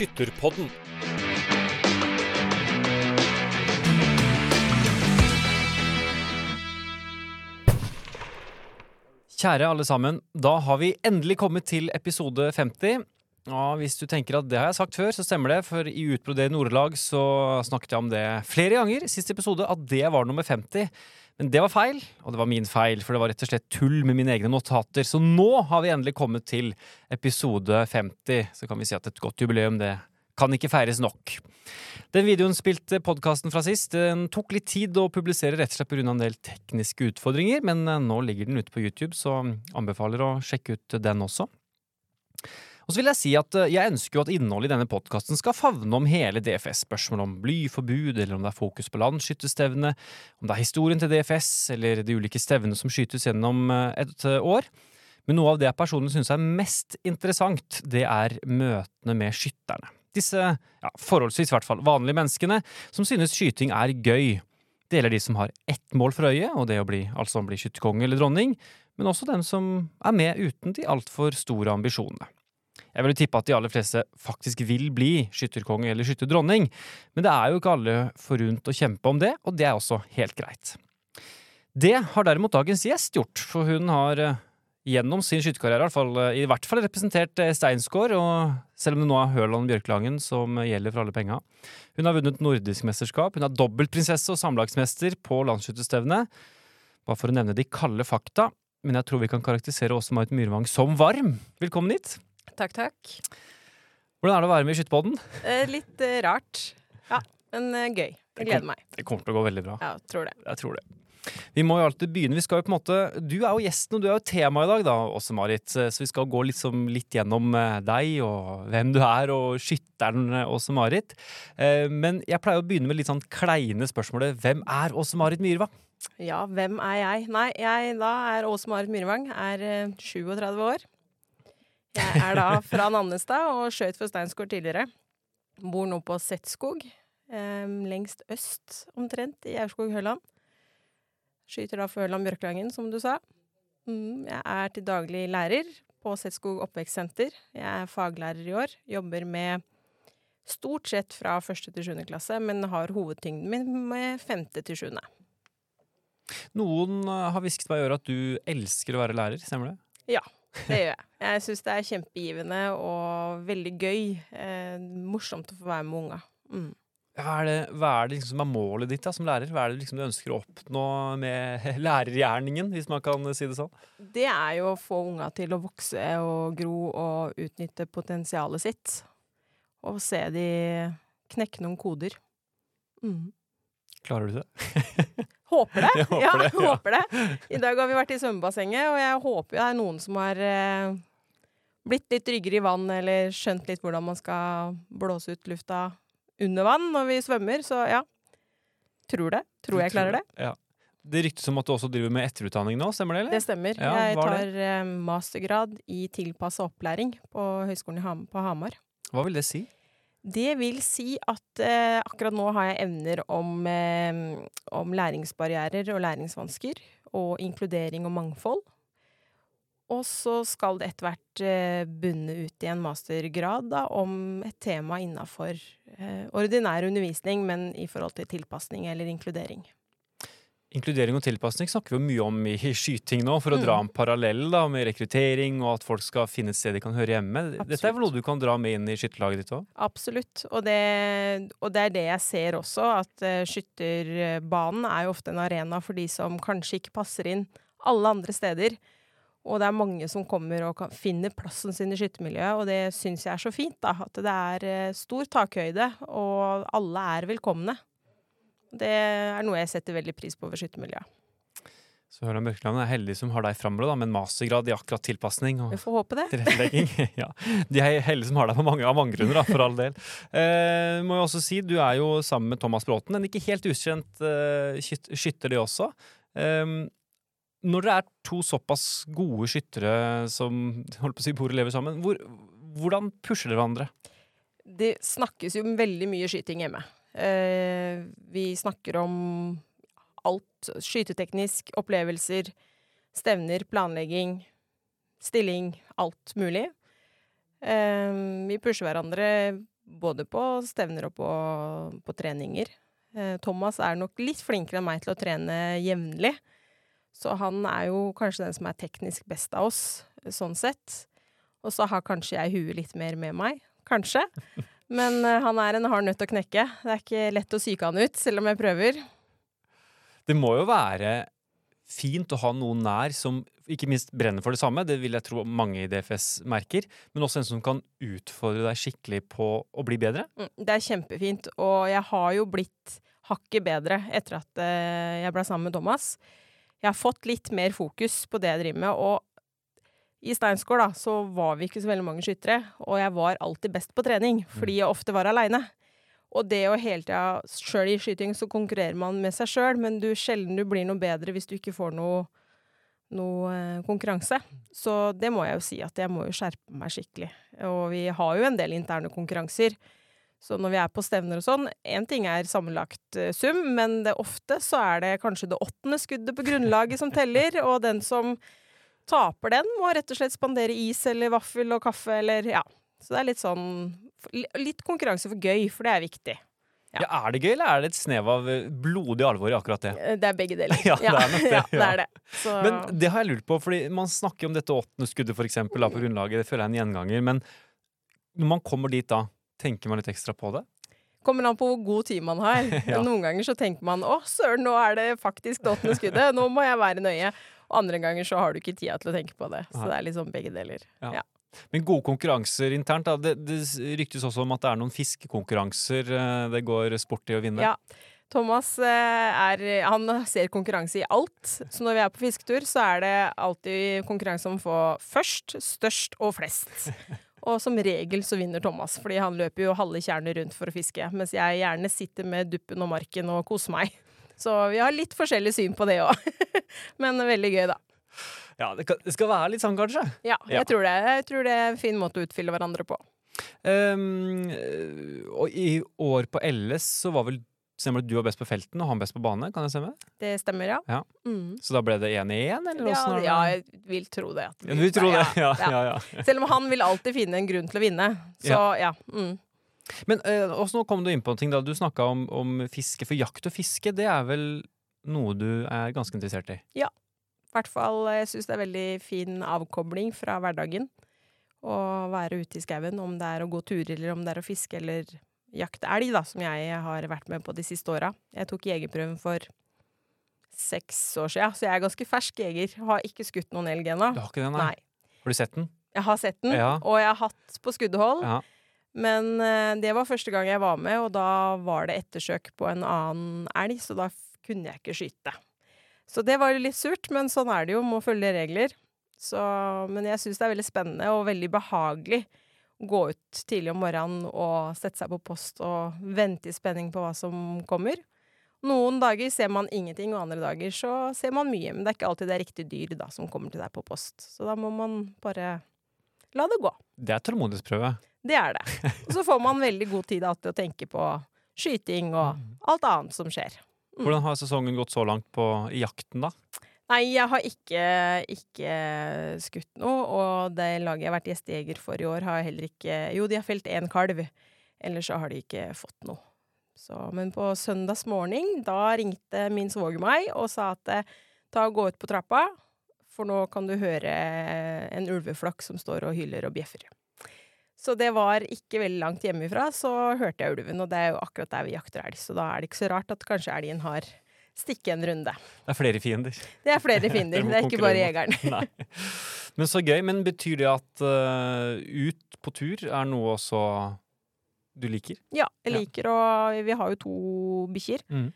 Skytterpodden. Kjære alle sammen, da har vi endelig kommet til episode 50. Ja, hvis du tenker at det har jeg sagt før, så stemmer det, for i Utbroder Nordlag så snakket jeg om det flere ganger sist episode, at det var nummer 50. Men det var feil, og det var min feil, for det var rett og slett tull med mine egne notater. Så nå har vi endelig kommet til episode 50. Så kan vi si at et godt jubileum, det kan ikke feires nok. Den videoen spilte podkasten fra sist. Den tok litt tid å publisere rett og slett pga. en del tekniske utfordringer, men eh, nå ligger den ute på YouTube, så anbefaler å sjekke ut den også. Og så vil jeg si at eh, jeg ønsker jo at innholdet i denne podkasten skal favne om hele DFS. Spørsmål om blyforbud, eller om det er fokus på landsskytterstevne, om det er historien til DFS, eller de ulike stevnene som skytes gjennom eh, et år. Men noe av det jeg personlig syns er mest interessant, det er møtene med skytterne. Disse ja, forholdsvis i hvert fall vanlige menneskene som synes skyting er gøy. Det gjelder de som har ett mål for øye, og det å bli, altså bli skytterkonge eller dronning, men også dem som er med uten de altfor store ambisjonene. Jeg vil tippe at de aller fleste faktisk vil bli skytterkonge eller skytterdronning, men det er jo ikke alle forunt å kjempe om det, og det er også helt greit. Det har derimot dagens gjest gjort, for hun har eh, gjennom sin skytterkarriere i hvert fall, fall representert eh, Steinsgård, og selv om det nå er Hørland Bjørklangen som gjelder for alle penga. Hun har vunnet nordisk mesterskap, hun er dobbeltprinsesse og samlagsmester på landsskytterstevnet. Bare for å nevne de kalde fakta, men jeg tror vi kan karakterisere Åse Marit Myrvang som varm. Velkommen hit. Takk, takk. Hvordan er det å være med i Skytterpodden? Eh, litt eh, rart. Ja, men eh, gøy. Jeg gleder meg. Det kommer til å gå veldig bra. Ja, tror det. Jeg tror det. Vi må jo alltid begynne. Vi skal jo på en måte Du er jo gjesten, og du er jo tema i dag, da, også Marit. Så vi skal gå liksom litt gjennom deg og hvem du er, og skytteren også Marit. Men jeg pleier å begynne med litt sånn kleine spørsmålet. Hvem er Åse Marit Myhrva? Ja, hvem er jeg? Nei, jeg da er Åse Marit Myrvang. Er eh, 37 år. Jeg er da fra Nannestad og skjøt for Steinsgård tidligere. Bor nå på Setskog. Eh, lengst øst, omtrent, i Aurskog-Høland. Skyter da for Høland Bjørklangen, som du sa. Mm, jeg er til daglig lærer på Setskog oppvekstsenter. Jeg er faglærer i år. Jobber med stort sett fra første til sjuende klasse, men har hovedtyngden min med femte til sjuende. Noen eh, har hvisket meg i øret at du elsker å være lærer, stemmer det? Ja, det gjør jeg. Jeg syns det er kjempegivende og veldig gøy. Eh, morsomt å få være med unga. Mm. Hva er det, hva er det liksom som er målet ditt da, som lærer? Hva er det liksom du ønsker å oppnå med lærergjerningen, hvis man kan si det sånn? Det er jo å få unga til å vokse og gro og utnytte potensialet sitt. Og se de knekke noen koder. Mm. Klarer du det? Håper det. Håper ja, det, ja. håper det. I dag har vi vært i svømmebassenget, og jeg håper det er noen som har eh, blitt litt tryggere i vann, eller skjønt litt hvordan man skal blåse ut lufta under vann når vi svømmer. Så ja. Tror det. Tror jeg klarer det. Ja. Det ryktes om at du også driver med etterutdanning nå, stemmer det? eller? Det stemmer. Ja, jeg tar eh, mastergrad i tilpassa opplæring på Høgskolen på Hamar. Hva vil det si? Det vil si at eh, akkurat nå har jeg evner om, eh, om læringsbarrierer og læringsvansker, og inkludering og mangfold. Og så skal det etter hvert eh, bunne ut i en mastergrad da, om et tema innafor eh, ordinær undervisning, men i forhold til tilpasning eller inkludering. Inkludering og tilpasning snakker vi jo mye om i skyting nå, for å dra Mm. en parallell da, med rekruttering og at folk skal finne et sted de kan høre hjemme. Dette er vel noe du kan dra med inn i skytterlaget ditt òg? Absolutt. Og det, og det er det jeg ser også, at uh, skytterbanen er jo ofte en arena for de som kanskje ikke passer inn alle andre steder. Og det er mange som kommer og kan, finner plassen sin i skyttermiljøet, og det syns jeg er så fint. da, At det er uh, stor takhøyde, og alle er velkomne. Det er noe jeg setter veldig pris på ved skyttermiljøet. Så Høland Bjørkeland er heldig som har deg framover, med en mastergrad i akkurat tilpasning. og Vi får håpe det. tilrettelegging. ja. De er heldige som har deg på mange, av mange grunner, da, for all del. Eh, må jo også si, Du er jo sammen med Thomas Bråten, en ikke helt ukjent eh, skytter, det også. Eh, når dere er to såpass gode skyttere som holdt på å si, bor og lever sammen, hvor, hvordan pusher dere hverandre? Det snakkes jo veldig mye skyting hjemme. Eh, vi snakker om alt. Skyteteknisk, opplevelser, stevner, planlegging, stilling. Alt mulig. Eh, vi pusher hverandre både på stevner og på, på treninger. Eh, Thomas er nok litt flinkere enn meg til å trene jevnlig. Så han er jo kanskje den som er teknisk best av oss, sånn sett. Og så har kanskje jeg huet litt mer med meg. Kanskje. Men eh, han er en hard nøtt å knekke. Det er ikke lett å psyke han ut, selv om jeg prøver. Det må jo være fint å ha noen nær som ikke minst brenner for det samme, det vil jeg tro mange i DFS merker, men også en som kan utfordre deg skikkelig på å bli bedre. Mm, Det er kjempefint, og jeg har jo blitt hakket bedre etter at eh, jeg ble sammen med Thomas. Jeg har fått litt mer fokus på det jeg driver med, og i Steinsgård da, så var vi ikke så veldig mange skyttere, og jeg var alltid best på trening, fordi jeg ofte var aleine. Og det å hele tida Sjøl i skyting så konkurrerer man med seg sjøl, men du sjelden du blir noe bedre hvis du ikke får noe, noe eh, konkurranse. Så det må jeg jo si, at jeg må jo skjerpe meg skikkelig. Og vi har jo en del interne konkurranser. Så når vi er på stevner og sånn, én ting er sammenlagt eh, sum, men det ofte så er det kanskje det åttende skuddet på grunnlaget som teller, og den som taper den, må rett og slett spandere is eller vaffel og kaffe eller ja. Så det er litt sånn Litt konkurranse for gøy, for det er viktig. Ja. Er det gøy, eller er det et snev av eh, blodig alvor i akkurat det? Eh, Det er begge deler. Ja, det er nok det, ja, det er det. Så, Men det har jeg lurt på, fordi man snakker om dette åttende skuddet for eksempel, da, på grunnlaget. Det føler jeg er en gjenganger. Men når man kommer dit da, tenker man litt ekstra på det? kommer an på hvor god tid man har. Ja. Noen ganger så tenker man 'Å, søren, nå er det faktisk det åttende skuddet'. Nå må jeg være nøye. Og andre ganger så har du ikke tida til å tenke på det. Så det er liksom begge deler. Ja. Men gode konkurranser internt, da. Det, det ryktes også om at det er noen fiskekonkurranser eh, det går sport i å vinne. Ja. Thomas eh, er Han ser konkurranse i alt. Så når vi er på fisketur, så er det alltid konkurranse om å få først, størst og flest. Og som regel så vinner Thomas, fordi han løper jo halve tjernet rundt for å fiske. Mens jeg gjerne sitter med duppen og marken og koser meg. Så vi har litt forskjellig syn på det òg. Men veldig gøy, da. Ja, det, skal være litt sånn, kanskje. Ja, jeg, Ja. Tror det. jeg tror det er en fin måte å utfylle hverandre på. Um, og i år på LS så var vel Stemmer det du var best på felten og han best på bane? Kan det stemme? Det stemmer, ja. Ja. Mm. Så da ble det 1-1, eller Ja, åssen er ja, jeg vil tro det. at Ja, du det? Ja, ja. ja, ja. Selv om han vil alltid finne en grunn til å vinne. Så ja. Mm. Men eh, også nå kom du inn på en ting da. Du snakka om, om fiske. For jakt og fiske, det er vel noe du er ganske interessert i? Ja. I hvert fall, jeg syns det er veldig fin avkobling fra hverdagen. Å være ute i skauen, om det er å gå turer, eller om det er å fiske, eller jakte elg, da, som jeg har vært med på de siste åra. Jeg tok jegerprøven for seks år siden, så jeg er ganske fersk jeger. Har ikke skutt noen elg ennå. Har ikke den? Nei. Har du sett den? Jeg har sett den, Ja. og jeg har hatt på skuddhold. Ja. Men eh, det var første gang jeg var med, og da var det ettersøk på en annen elg, så da kunne jeg ikke skyte. Så det var litt surt, men sånn er det jo, må følge regler. Så, men jeg syns det er veldig spennende og veldig behagelig å gå ut tidlig om morgenen og sette seg på post og vente i spenning på hva som kommer. Noen dager ser man ingenting, og andre dager så ser man mye. Men det er ikke alltid det er riktig dyr da, som kommer til deg på post. Så da må man bare la det gå. Det er tålmodighetsprøve. Det er det. Og så får man veldig god tid da, til å tenke på skyting og alt annet som skjer. Mm. Hvordan har sesongen gått så langt på i jakten, da? Nei, jeg har ikke, ikke skutt noe, og det laget jeg har vært gjestejeger for i år, har heller ikke Jo, de har felt én kalv, ellers så har de ikke fått noe. Så, men på søndags morgen, da ringte min svoger meg og sa at eh, ta og gå ut på trappa, for nå kan du høre en ulveflokk som står og hyler og bjeffer. Så det var ikke veldig langt hjemmefra, så hørte jeg ulven, og det er jo akkurat der vi jakter elg, så da er det ikke så rart at kanskje elgen har stikket en runde. Det er flere fiender. Det er flere fiender, det er ikke bare jegeren. Nei. Men så gøy. Men betyr det at uh, ut på tur er noe også du liker? Ja, jeg Ja. liker å Vi har jo to bikkjer, Mhm.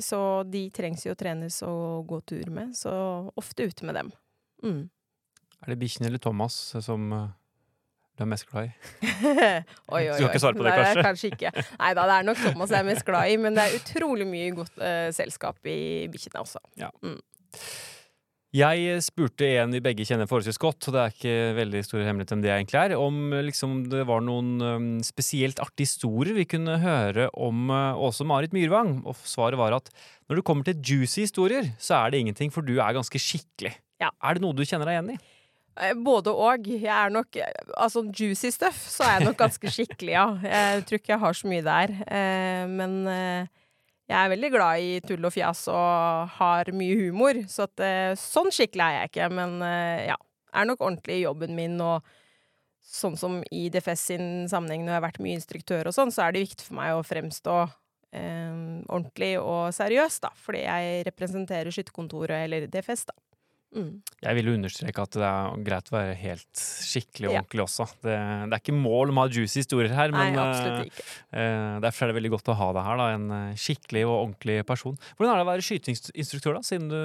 Så de trengs jo å trenes og gå tur med, så ofte ute med dem. Mm. Er det bikkjen eller Thomas som eh, du er mest glad i? oi, oi, oi. Du skal ikke svare på det, Nei, kanskje? Kanskje ikke. Nei da, det er nok Thomas jeg er mest glad i, men det er utrolig mye godt uh, selskap i bikkjene også. Jeg spurte en vi begge kjenner forholdsvis godt, og det er ikke veldig stor hemmelighet om det egentlig er, om liksom, det var noen um, spesielt artige historier vi kunne høre om Åse Marit Myrvang. Og svaret var at når det kommer til juicy historier, så er det ingenting, for du er ganske skikkelig. Ja. Er det noe du kjenner deg igjen i? Eh, Både og. Jeg er nok eh, Altså, juicy stuff, så er jeg nok ganske skikkelig, ja. Jeg tror ikke jeg har så mye der. Eh, men eh, jeg er veldig glad i tull og fjas og har mye humor. Så at, eh, sånn skikkelig er jeg ikke. Men eh, ja, er nok ordentlig i jobben min. Og sånn som i DFS sin sammenheng når jeg har vært mye instruktør og sånn, så er det viktig for meg å fremstå eh, ordentlig og seriøs, da. Fordi jeg representerer skytterkontoret, eller DFS, da. Mm. Jeg vil jo understreke at det er greit å være helt skikkelig og Ja. ordentlig også. Det, det er ikke mål om å ha juicy historier her, men Nei, ikke. eh, derfor er det veldig godt å ha deg her, da, en eh, skikkelig og ordentlig person. Hvordan er det å være skyteinstruktør, da, siden du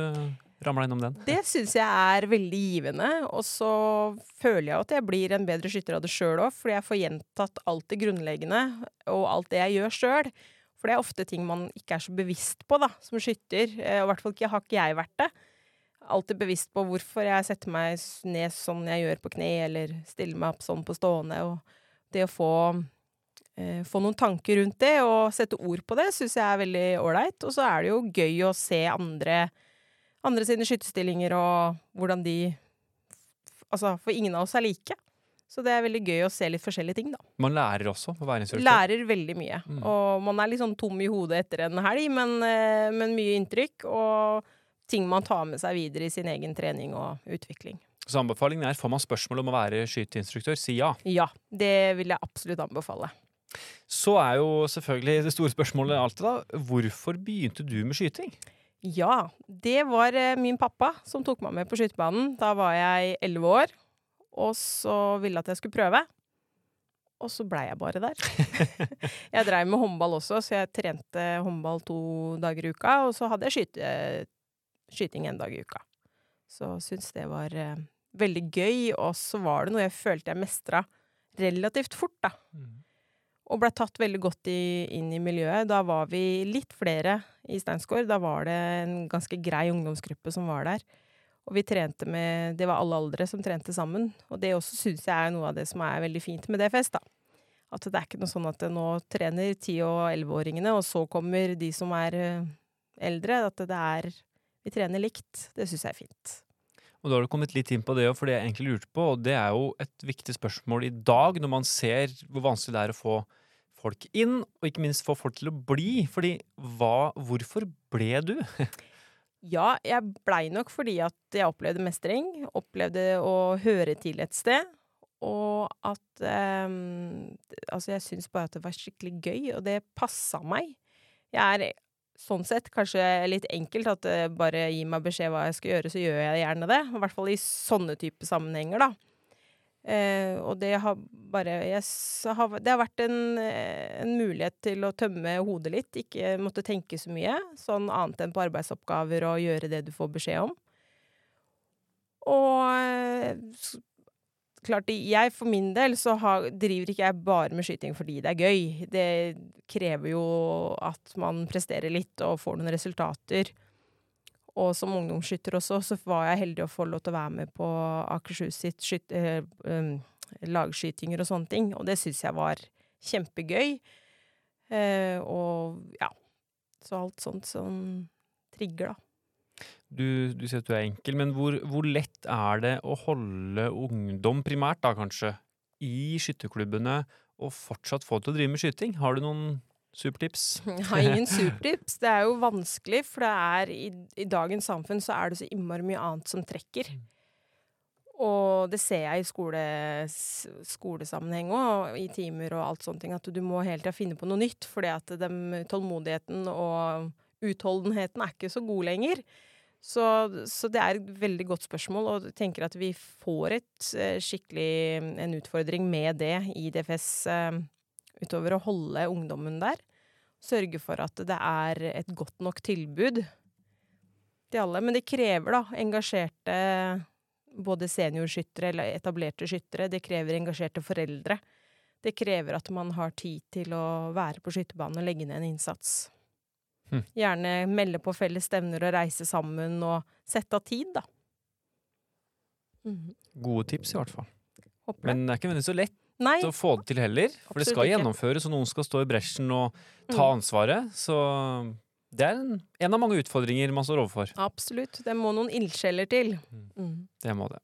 ramla innom den? Det syns jeg er veldig givende, og så føler jeg at jeg blir en bedre skytter av det sjøl òg, fordi jeg får gjentatt alt det grunnleggende og alt det jeg gjør sjøl. For det er ofte ting man ikke er så bevisst på da, som skytter, eh, og i hvert fall ikke, har ikke jeg vært det. Alltid bevisst på hvorfor jeg setter meg ned sånn jeg gjør på kne, eller stiller meg opp sånn på stående. Og det å få, eh, få noen tanker rundt det, og sette ord på det, syns jeg er veldig ålreit. Og så er det jo gøy å se andre andre sine skyttestillinger og hvordan de Altså, for ingen av oss er like. Så det er veldig gøy å se litt forskjellige ting, da. Man lærer også å være instruktør. Lærer veldig mye. Mm. Og man er litt sånn tom i hodet etter en helg, men, eh, men mye inntrykk. Og ting man tar med seg videre i sin egen trening og utvikling. Så anbefalingen er, får man spørsmål om å være skyteinstruktør, si ja. Ja, det vil jeg absolutt anbefale. Så er jo selvfølgelig det store spørsmålet alltid da, hvorfor begynte du med skyting? Ja, det var eh, min pappa som tok meg med på skytebanen. Da var jeg elleve år, og så ville at jeg skulle prøve. Og så blei jeg bare der. jeg dreiv med håndball også, så jeg trente håndball to dager i uka. Og så hadde jeg skyte, skyting en dag i uka. Så syntes det var eh, veldig gøy, og så var det noe jeg følte jeg mestra relativt fort, da og ble tatt veldig godt i, inn i miljøet. Da var vi litt flere i Steinsgård. Da var det en ganske grei ungdomsgruppe som var der. Og vi trente med Det var alle aldre som trente sammen. Og det også syns jeg er noe av det som er veldig fint med DFS, da. At det er ikke noe sånn at nå trener 10- og 11-åringene, og så kommer de som er eh, eldre. At det er Vi trener likt. Det syns jeg er fint. Og da har du kommet litt inn på det, for det jeg egentlig lurte på, og det er jo et viktig spørsmål i dag, når man ser hvor vanskelig det er å få folk inn, og ikke minst få folk til å bli. Fordi hva, hvorfor ble du? Ja, jeg blei nok fordi at jeg opplevde mestring. Opplevde å høre til et sted. Og at ehm, Altså, jeg syns bare at det var skikkelig gøy, og det passa meg. Jeg er sånn sett kanskje litt enkelt at uh, bare gi meg beskjed hva jeg skal gjøre, så gjør jeg gjerne det. I hvert fall i sånne type sammenhenger, da. Uh, og det har bare jeg, har, Det har vært en, eh, en mulighet til å tømme hodet litt. Ikke måtte tenke så mye, sånn annet enn på arbeidsoppgaver og gjøre det du får beskjed om. Og klart, jeg for min del så har, driver ikke jeg bare med skyting fordi det er gøy. Det krever jo at man presterer litt og får noen resultater. Og som ungdomsskytter også, så var jeg heldig å få lov til å være med på Akershus sitt skyt, eh, um, lagskytinger og sånne ting. Og det syns jeg var kjempegøy. Eh, og ja. Så alt sånt som trigger, da. Du, du sier at du er enkel, men hvor, hvor lett er det å holde ungdom, primært da kanskje, i skytterklubbene og fortsatt få til å drive med skyting? Har du noen supertips? Jeg har ingen supertips. Det er jo vanskelig, for det er i, i dagens samfunn så er det så innmari mye annet som trekker. Og det ser jeg i skole, skolesammenheng òg, i timer og alt sånne ting, at du må hele tida finne på noe nytt, fordi at de, tålmodigheten og utholdenheten er ikke så god lenger. Så, så det er et veldig godt spørsmål, og jeg tenker at vi får et eh, skikkelig en utfordring med det i DFS eh, utover å holde ungdommen der. Sørge for at det er et godt nok tilbud til alle. Men det krever da engasjerte både seniorskyttere eller etablerte skyttere. Det krever engasjerte foreldre. Det krever at man har tid til å være på skytterbanen og legge ned en innsats. Hm. Gjerne melde på felles stevner og reise sammen og sette av tid, da. Mhm. Gode tips, i hvert fall. Håper. Men det er ikke nødvendigvis så lett Nei, å få det til heller. For det skal gjennomføres, og noen skal stå i bresjen og ta Mm. ansvaret. Så det er en, en av mange utfordringer man står overfor. absolutt. Det må noen ildsjeler til. Mm. Mhm. Det må det.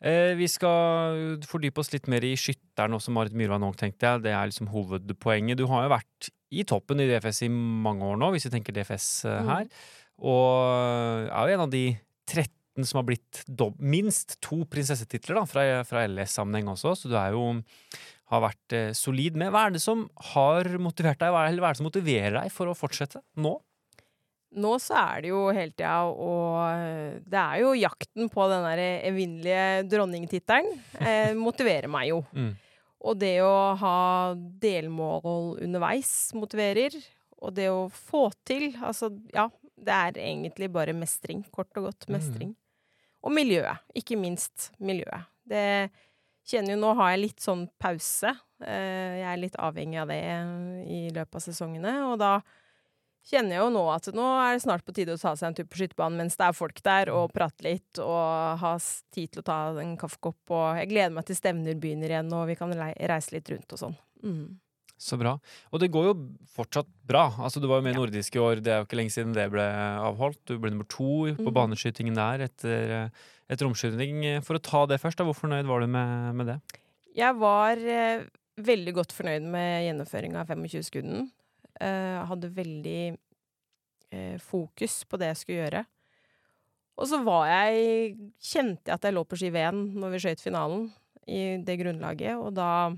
Eh, vi skal fordype oss litt mer i skytteren også, Marit Myrvang Aang, tenkte jeg. Det er liksom hovedpoenget. Du har jo vært i toppen i DFS i mange år nå, hvis vi tenker DFS her. Mm. her. Og er jo en av de 13 som har blitt minst to prinsessetitler da, fra, fra LS-sammenheng også, så du er jo har vært eh, solid med. Hva er det som har motivert deg, hva er det som motiverer deg for å fortsette nå? Nå så er det jo hele tida og Det er jo jakten på den der evinnelige dronningtittelen. Eh, motiverer meg jo. Mm. Og det å ha delmål underveis motiverer. Og det å få til Altså, ja. Det er egentlig bare mestring. Kort og godt mestring. Og miljøet. Ikke minst miljøet. Det kjenner jo Nå har jeg litt sånn pause. Eh, jeg er litt avhengig av det i løpet av sesongene. Og da kjenner jeg jo nå at nå er det snart på tide å ta seg en tur på skytebanen mens det er folk der, og prate litt og ha tid til å ta en kaffekopp. Og jeg gleder meg til stevner begynner igjen, og vi kan reise litt rundt og sånn. Mm. Så bra. Og det går jo fortsatt bra. Altså, du var jo med i Ja. nordisk i år, det er jo ikke lenge siden det ble avholdt. Du ble nummer to på mm. baneskytingen der etter, etter omskyting. For å ta det først, da, hvor fornøyd var du med, med det? Jeg var eh, veldig godt fornøyd med gjennomføringa av 25-skudden. Eh, hadde veldig eh, fokus på det jeg skulle gjøre. Og så var jeg Kjente jeg at jeg lå på skive 1 når vi skøyt finalen i det grunnlaget, og da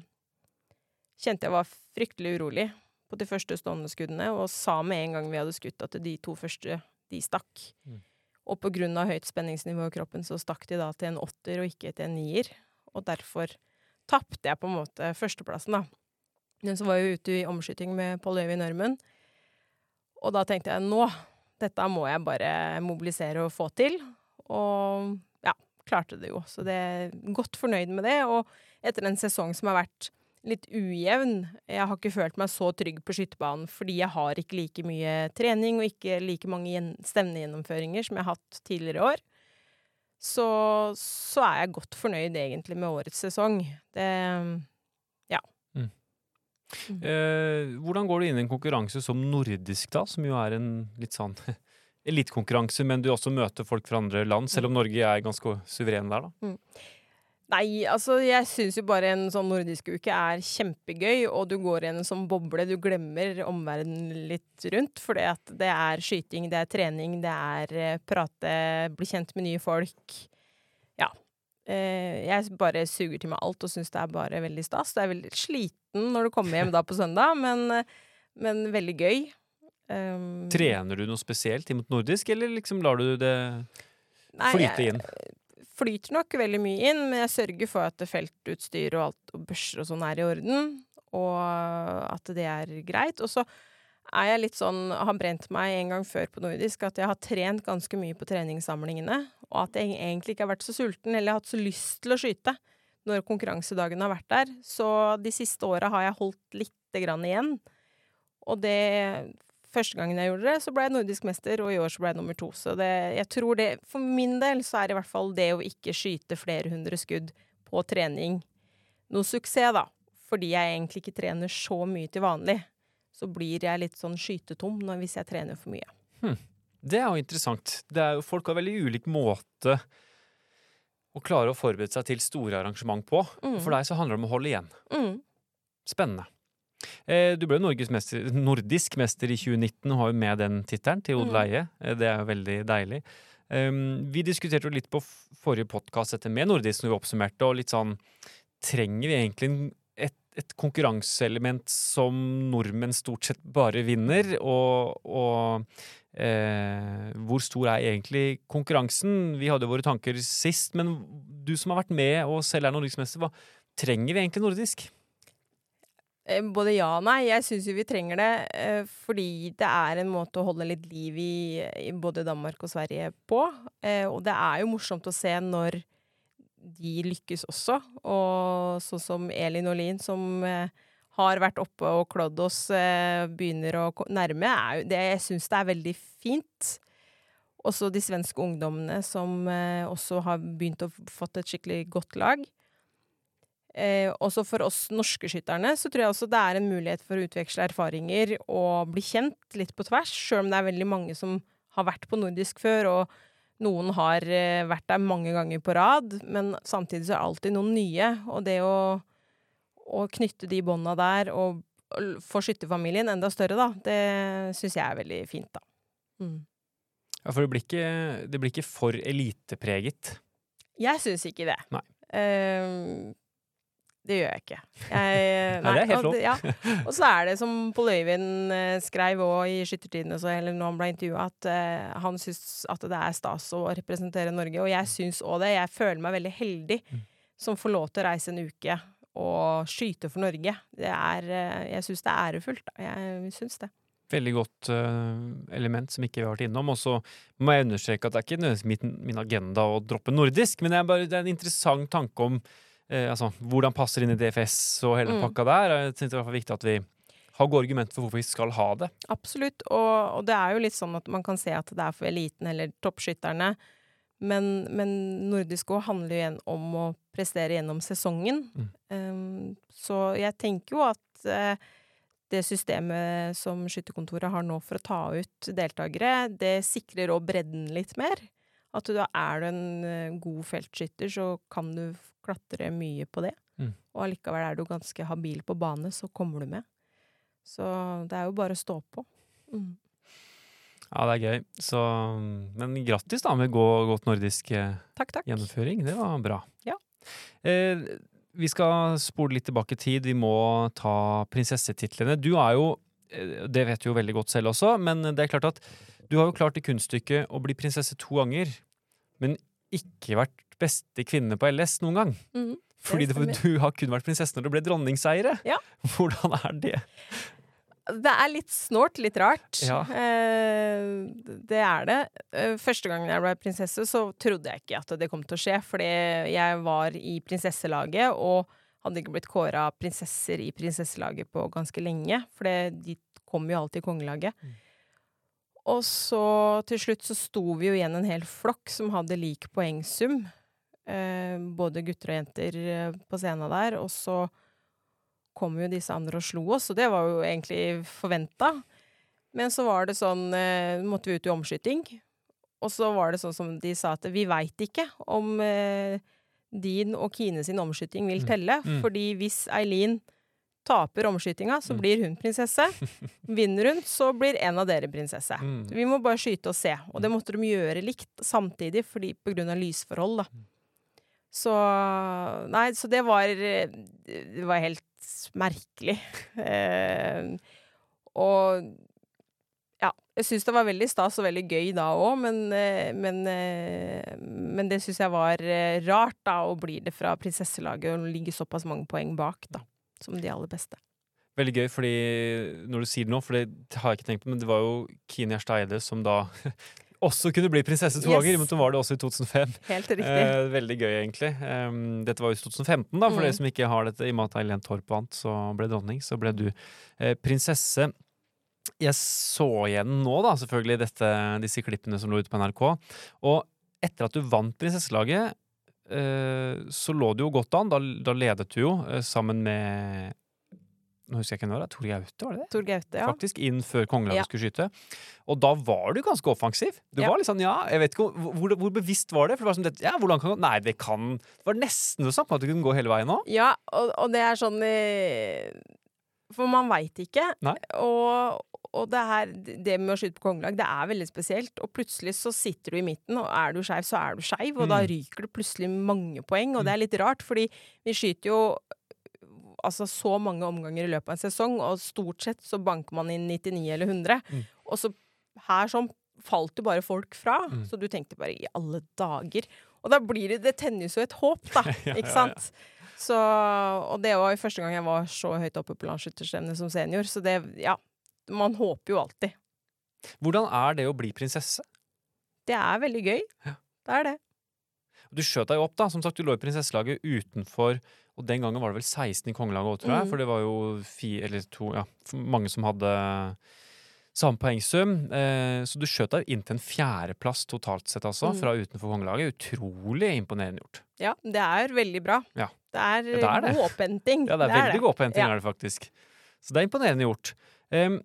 kjente jeg var fryktelig urolig på de første stående skuddene, og sa med en gang vi hadde skutt at de to første, de stakk. Mm. Og på grunn av høyt spenningsnivå i kroppen, så stakk de da til en åtter og ikke til en nier. Og derfor tapte jeg på en måte førsteplassen, da. Men så var jeg ute i omskyting med Pål Øyvind Ørmen, og da tenkte jeg nå, dette må jeg bare mobilisere og få til. Og ja, klarte det jo. Så det er godt fornøyd med det. Og etter en sesong som har vært litt ujevn, jeg har ikke følt meg så trygg på skytebanen fordi jeg har ikke like mye trening og ikke like mange gjen- stevnegjennomføringer som jeg har hatt tidligere år. Så, så er jeg godt fornøyd egentlig med årets sesong. Det Eh, hvordan går du inn i en konkurranse som nordisk, da, som jo er en litt sånn elitekonkurranse, men du også møter folk fra andre land, selv om Norge er ganske suveren der, da? Nei, altså jeg syns jo bare en sånn nordisk uke er kjempegøy, og du går i en sånn boble. Du glemmer omverdenen litt rundt, for det er skyting, det er trening, det er eh, prate, bli kjent med nye folk. Eh, jeg bare suger til meg alt og syns det er bare veldig stas. Det er veldig sliten når du kommer hjem da på søndag, men, men veldig gøy. Um, Trener du noe spesielt imot nordisk, eller liksom lar du det nei, flyte jeg- inn? flyter nok veldig mye inn, men jeg sørger for at feltutstyr og alt, og børser og sånn er i orden, og at det er greit. Og så er jeg litt sånn, har brent meg en gang før på nordisk, at jeg har trent ganske mye på treningssamlingene, og at jeg egentlig ikke har vært så sulten, eller hatt så lyst til å skyte når konkurransedagen har vært der. Så de siste åra har jeg holdt lite grann igjen. Og det Første gangen jeg gjorde det, så ble jeg nordisk mester, og i år så ble jeg nummer to. Så det, jeg tror det For min del så er i hvert fall det å ikke skyte flere hundre skudd på trening noe suksess, da. Fordi jeg egentlig ikke trener så mye til vanlig. Så blir jeg litt sånn skytetom når, hvis jeg trener for mye. Det er jo interessant. Det er jo, folk har veldig ulik måte å klare å forberede seg til store arrangement på. Mm. For deg så handler det om å holde igjen. Mm. Spennende. Eh, du ble mester, nordisk mester i 2019 og har jo med den tittelen til Odel Mm. Eie. Eh, det er jo veldig deilig. Um, vi diskuterte jo litt på forrige podkast dette med nordisk når vi oppsummerte, og litt sånn Trenger vi egentlig en- et, konkurranseelement som nordmenn stort sett bare vinner? Og, og eh, hvor stor er egentlig konkurransen? Vi hadde våre tanker sist, men du som har vært med og selv er nordiskmester, hva trenger vi egentlig nordisk? Eh, Både ja og nei. Jeg syns jo vi trenger det eh, fordi det er en måte å holde litt liv i, i både Danmark og Sverige på. Eh, og det er jo morsomt å se når de lykkes også. Og sånn som Elin Olin, som eh, har vært oppe og klådd oss, eh, begynner å nærme, er det Jeg syns det er veldig fint. Også de svenske ungdommene som eh, også har begynt å fått et skikkelig godt lag. Eh, også for oss norske skytterne så tror jeg også det er en mulighet for å utveksle erfaringer og bli kjent litt på tvers, sjøl om det er veldig mange som har vært på nordisk før, og noen har eh, vært der mange ganger på rad, men samtidig så er det alltid noen nye. Og det å, å knytte de bånda der og, og få skytterfamilien enda større, da, det syns jeg er veldig fint, da. Mm. Ja, For det blir ikke, det blir ikke for elitepreget. Jeg syns ikke det. Nei. Eh, det gjør jeg ikke. Jeg, Nei, det er helt lov. Ja. Og så er det som Pål Øyvind eh, skrev òg i Skyttertidene, så- eller når han ble intervjua, at uh, han syns at det er stas å representere Norge. Og jeg syns òg det. Jeg føler meg veldig heldig Mm. som får lov til å reise en uke og skyte for Norge. Det er uh, Jeg syns det er ærefullt. da. Jeg syns det. Veldig godt uh, element som ikke vi har vært innom. Og så må jeg understreke at det er ikke nødvendigvis min, min agenda å droppe nordisk, men det er, bare, det er en interessant tanke om eh, altså, hvordan passer inn i DFS og hele den Mm. pakka der. Jeg synes det er i hvert fall viktig at vi har gode argumenter for hvorfor vi skal ha det. Absolutt. Og, og det er jo litt sånn at man kan se at det er for eliten eller toppskytterne. Men, men nordisk òg handler jo igjen om å prestere gjennom sesongen. Mm. Um, så jeg tenker jo at uh, det systemet som Skytterkontoret har nå for å ta ut deltakere, det sikrer òg bredden litt mer. At du, da er du en eh, god feltskytter, så kan du klatre mye på det. Mm. Og allikevel er du ganske habil på bane, så kommer du med. Så det er jo bare å stå på. Mm. Ja, det er gøy. Så, men grattis da med godt nordisk eh, Takk, takk. gjennomføring. Det var bra. Ja. Eh, vi skal spole litt tilbake i tid. Vi må ta prinsessetitlene. Du er jo eh, Det vet du jo veldig godt selv også, men det er klart at du har jo klart i kunststykket å bli prinsesse to ganger, men ikke vært beste kvinne på LS noen gang. Mhm. Fordi det, du har kun vært prinsesse når du ble dronningseiere. Ja. Hvordan er det? Det er litt snålt, litt rart. Ja. Eh, det er det. Eh, første gangen jeg ble prinsesse, så trodde jeg ikke at det kom til å skje. Fordi jeg var i prinsesselaget og hadde ikke blitt kåra prinsesser i prinsesselaget på ganske lenge. For de kom jo alltid i kongelaget. Mm. Og så til slutt så sto vi jo igjen en hel flokk som hadde lik poengsum. Eh, både gutter og jenter eh, på scenen der. Og så kom jo disse andre og slo oss, og det var jo egentlig forventa. Men så var det sånn eh, Måtte vi ut i omskyting. Og så var det sånn som de sa at vi veit ikke om eh, din og Kine sin omskyting vil Mm. telle. Mm. Fordi hvis Eileen taper omskytinga, så Mm. blir hun prinsesse. Vinner hun, så blir en av dere prinsesse. Mm. Vi må bare skyte og se. Og det måtte de gjøre likt samtidig, fordi på grunn av lysforhold, da. Mm. Så Nei, så det var Det var helt merkelig. Eh, og ja, jeg syns det var veldig stas og veldig gøy da òg, men, eh, men, eh, men det syns jeg var eh, rart, da, å bli det fra prinsesselaget og ligge såpass mange poeng bak, da, som de aller beste. Veldig gøy, fordi når du sier det nå, for det har jeg ikke tenkt på, men det var jo Kine Gjerstad Eide som da også kunne bli prinsesse to Yes. ganger, men hun var det også i 2005. Helt riktig. Eh, veldig gøy, egentlig. Um, dette var jo i 2015, da, for Mm. dere som ikke har dette. I og med at Eileen Torp vant, så ble dronning, så ble du eh, prinsesse. Jeg så igjen nå, da, selvfølgelig, dette, disse klippene som lå ute på NRK. Og etter at du vant prinsesselaget, så lå det jo godt an. Da, da ledet du jo eh, sammen med Nå husker jeg ikke hvem det. Tor Gaute, var det det? Tor Gaute, ja. faktisk, inn før kongelaget Ja. skulle skyte. Og da var du ganske offensiv. Du Ja. var litt sånn, ja, jeg vet ikke, hvor, hvor, bevisst var det? For det var som det- ja, hvordan kan Nei, det kan Det var nesten så sånn at du kunne gå hele veien òg. Ja, og, og det er sånn eh, For man veit ikke. Nei. Og, og det her Det med å skyte på kongelag, det er veldig spesielt. Og plutselig så sitter du i midten, og er du skeiv, så er du skeiv. Og da Mm. ryker det plutselig mange poeng, og det er litt rart, fordi vi skyter jo altså så mange omganger i løpet av en sesong, og stort sett så banker man inn 99 eller 100. Mm. Og så her sånn falt jo bare folk fra, Mm. så du tenkte bare i alle dager. Og da blir det Det tennes jo et håp, da. Ja, ja, ikke ja. Så, og det var jo første gang jeg var så høyt oppe på landsskytterstevnet som senior, så det Ja. Man håper jo alltid. Hvordan er det å bli prinsesse? Det er veldig gøy. Ja. Det er det. Du skjøt deg jo opp, da. Som sagt, du lå i prinsesselaget utenfor Og den gangen var det vel 16 i kongelaget òg, tror jeg. Mm. For det var jo fire eller to Ja, mange som hadde samme poengsum. Eh, så du skjøt deg inn til en fjerdeplass totalt sett, altså, Mm. fra utenfor kongelaget. Utrolig imponerende gjort. Ja, det er veldig bra. Ja. Det er, Ja, det er det. god opphenting. Ja, det er veldig god opphenting, Ja. er det faktisk. Så det er imponerende gjort. Um,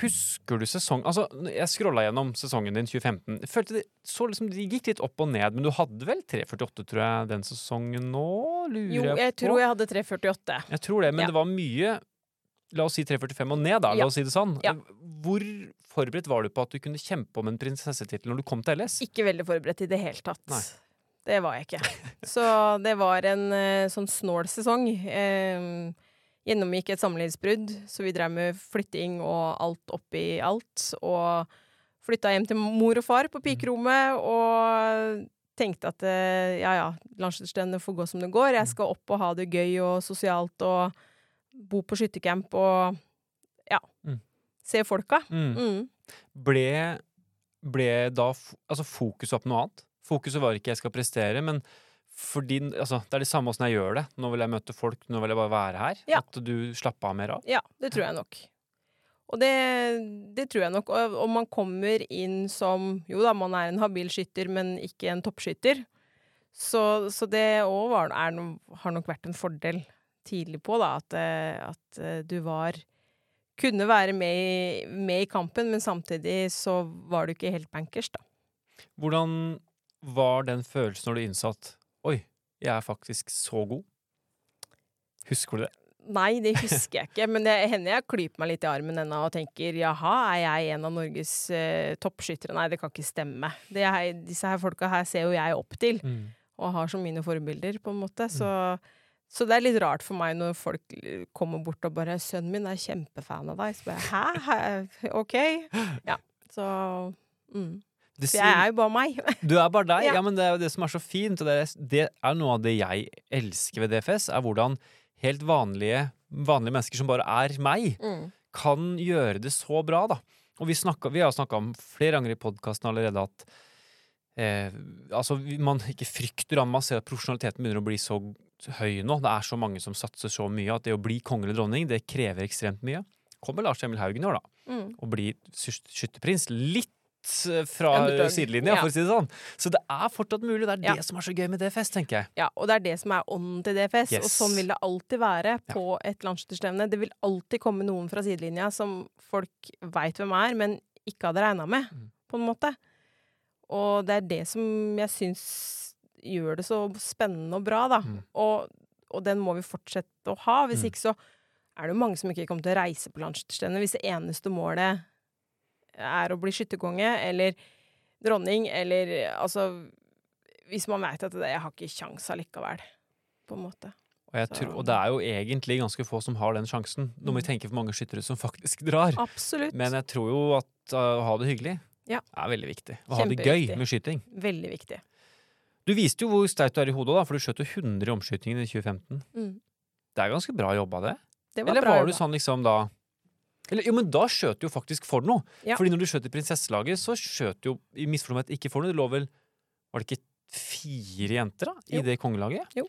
Husker du sesong Altså, jeg scrolla gjennom sesongen din 2015. Jeg følte det, så liksom, det gikk litt opp og ned, men du hadde vel 3,48, tror jeg, den sesongen nå? Lurer Jo, jeg jeg tror jeg hadde 3,48. Jeg tror det, men det var mye La oss si 3,45 og ned, da. La oss si det sånn. Ja. Hvor forberedt var du på at du kunne kjempe om en prinsessetittel når du kom til LS? Ikke veldig forberedt i det hele tatt. Nei. Det var jeg ikke. Så det var en eh, sånn snål sesong. Eh, gjennomgikk et samlivsbrudd, så vi drev med flytting og alt oppi alt. Og flytta hjem til mor og far på pikerommet og tenkte at eh, ja ja, landslagsstevnet får gå som det går. Jeg skal opp og ha det gøy og sosialt og bo på skyttercamp og ja. Mm. Se folka. Mm. Mm. Ble, ble da altså fokuset opp noe annet? Fokuset var ikke 'jeg skal prestere', men fordi, altså, det er det samme åssen jeg gjør det. Nå vil jeg møte folk, nå vil jeg bare være her. Ja. At du slapper av mer av. Ja, det tror jeg nok. Og det, det tror jeg nok. Og og, man kommer inn som Jo da, man er en habil skytter, men ikke en toppskytter. Så, så det òg har nok vært en fordel tidlig på, da. At, eh, at eh, du var Kunne være med i, med i kampen, men samtidig så var du ikke helt bankers, da. Hvordan var den følelsen når du innså at 'oi, jeg er faktisk så god'? Husker du det? Nei, det husker jeg ikke, men det hender jeg klyper meg litt i armen ennå og tenker jaha, er jeg en av Norges uh, toppskyttere? Nei, det kan ikke stemme. Det er, disse her folka her ser jo jeg opp til, og har som mine forbilder, på en måte. Så, så det er litt rart for meg når folk eh, kommer bort og bare 'Sønnen min er kjempefan av deg.' Så bare 'hæ? Hæ? OK?' Ja. Så mm. Det jeg er jo bare meg. Du er bare deg. Ja. Ja. men det er jo det som er så fint. Og det er, det er noe av det jeg elsker ved DFS, er hvordan helt vanlige, vanlige mennesker som bare er meg, Mm. kan gjøre det så bra, da. Og vi, snakker, vi har snakka om flere ganger i podkasten allerede at eh, altså, man ikke frykter an. Man ser at profesjonaliteten begynner å bli så høy nå. Det er så mange som satser så mye at det å bli konge eller dronning, det krever ekstremt mye. Kommer Lars Emil Haugen i år, da, Mm. og blir sky- skytterprins. Litt eh, fra sidelinja, Ja. for å si det sånn. Så det er fortsatt mulig. Det er Ja. det som er så gøy med DFS, tenker jeg. Ja, og det er det som er ånden til DFS, og sånn vil det alltid være på et landsskytterstevne. Det vil alltid komme noen fra sidelinja som folk veit hvem er, men ikke hadde regna med, Mm. på en måte. Og det er det som jeg syns gjør det så spennende og bra, da. Mm. Og, og den må vi fortsette å ha. Hvis Mm. ikke så er det jo mange som ikke kommer til å reise på landslagsstevne hvis det eneste målet er å bli skytterkonge eller dronning, eller altså Hvis man veit at det, jeg har ikke kjangs allikevel, på en måte. Og, tror, og det er jo egentlig ganske få som har den sjansen. Nå må vi tenker tenke for mange skyttere som faktisk drar. Absolutt. Men jeg tror jo at uh, å ha det hyggelig Ja. er veldig viktig. Å ha det gøy med skyting. Veldig viktig. Du viste jo hvor sterk du er i hodet, da, for du skjøt jo 100 i omskytingen i 2015. Mm. Det er ganske bra jobba, det. Det var Eller var du sånn liksom da eller, Jo, men da skjøt du jo faktisk for noe. Ja. Fordi når du skjøt i prinsesselaget, så skjøt du jo i misforstått ikke for noe. Det lå vel Var det ikke fire jenter da, i Jo. det kongelaget? Jo,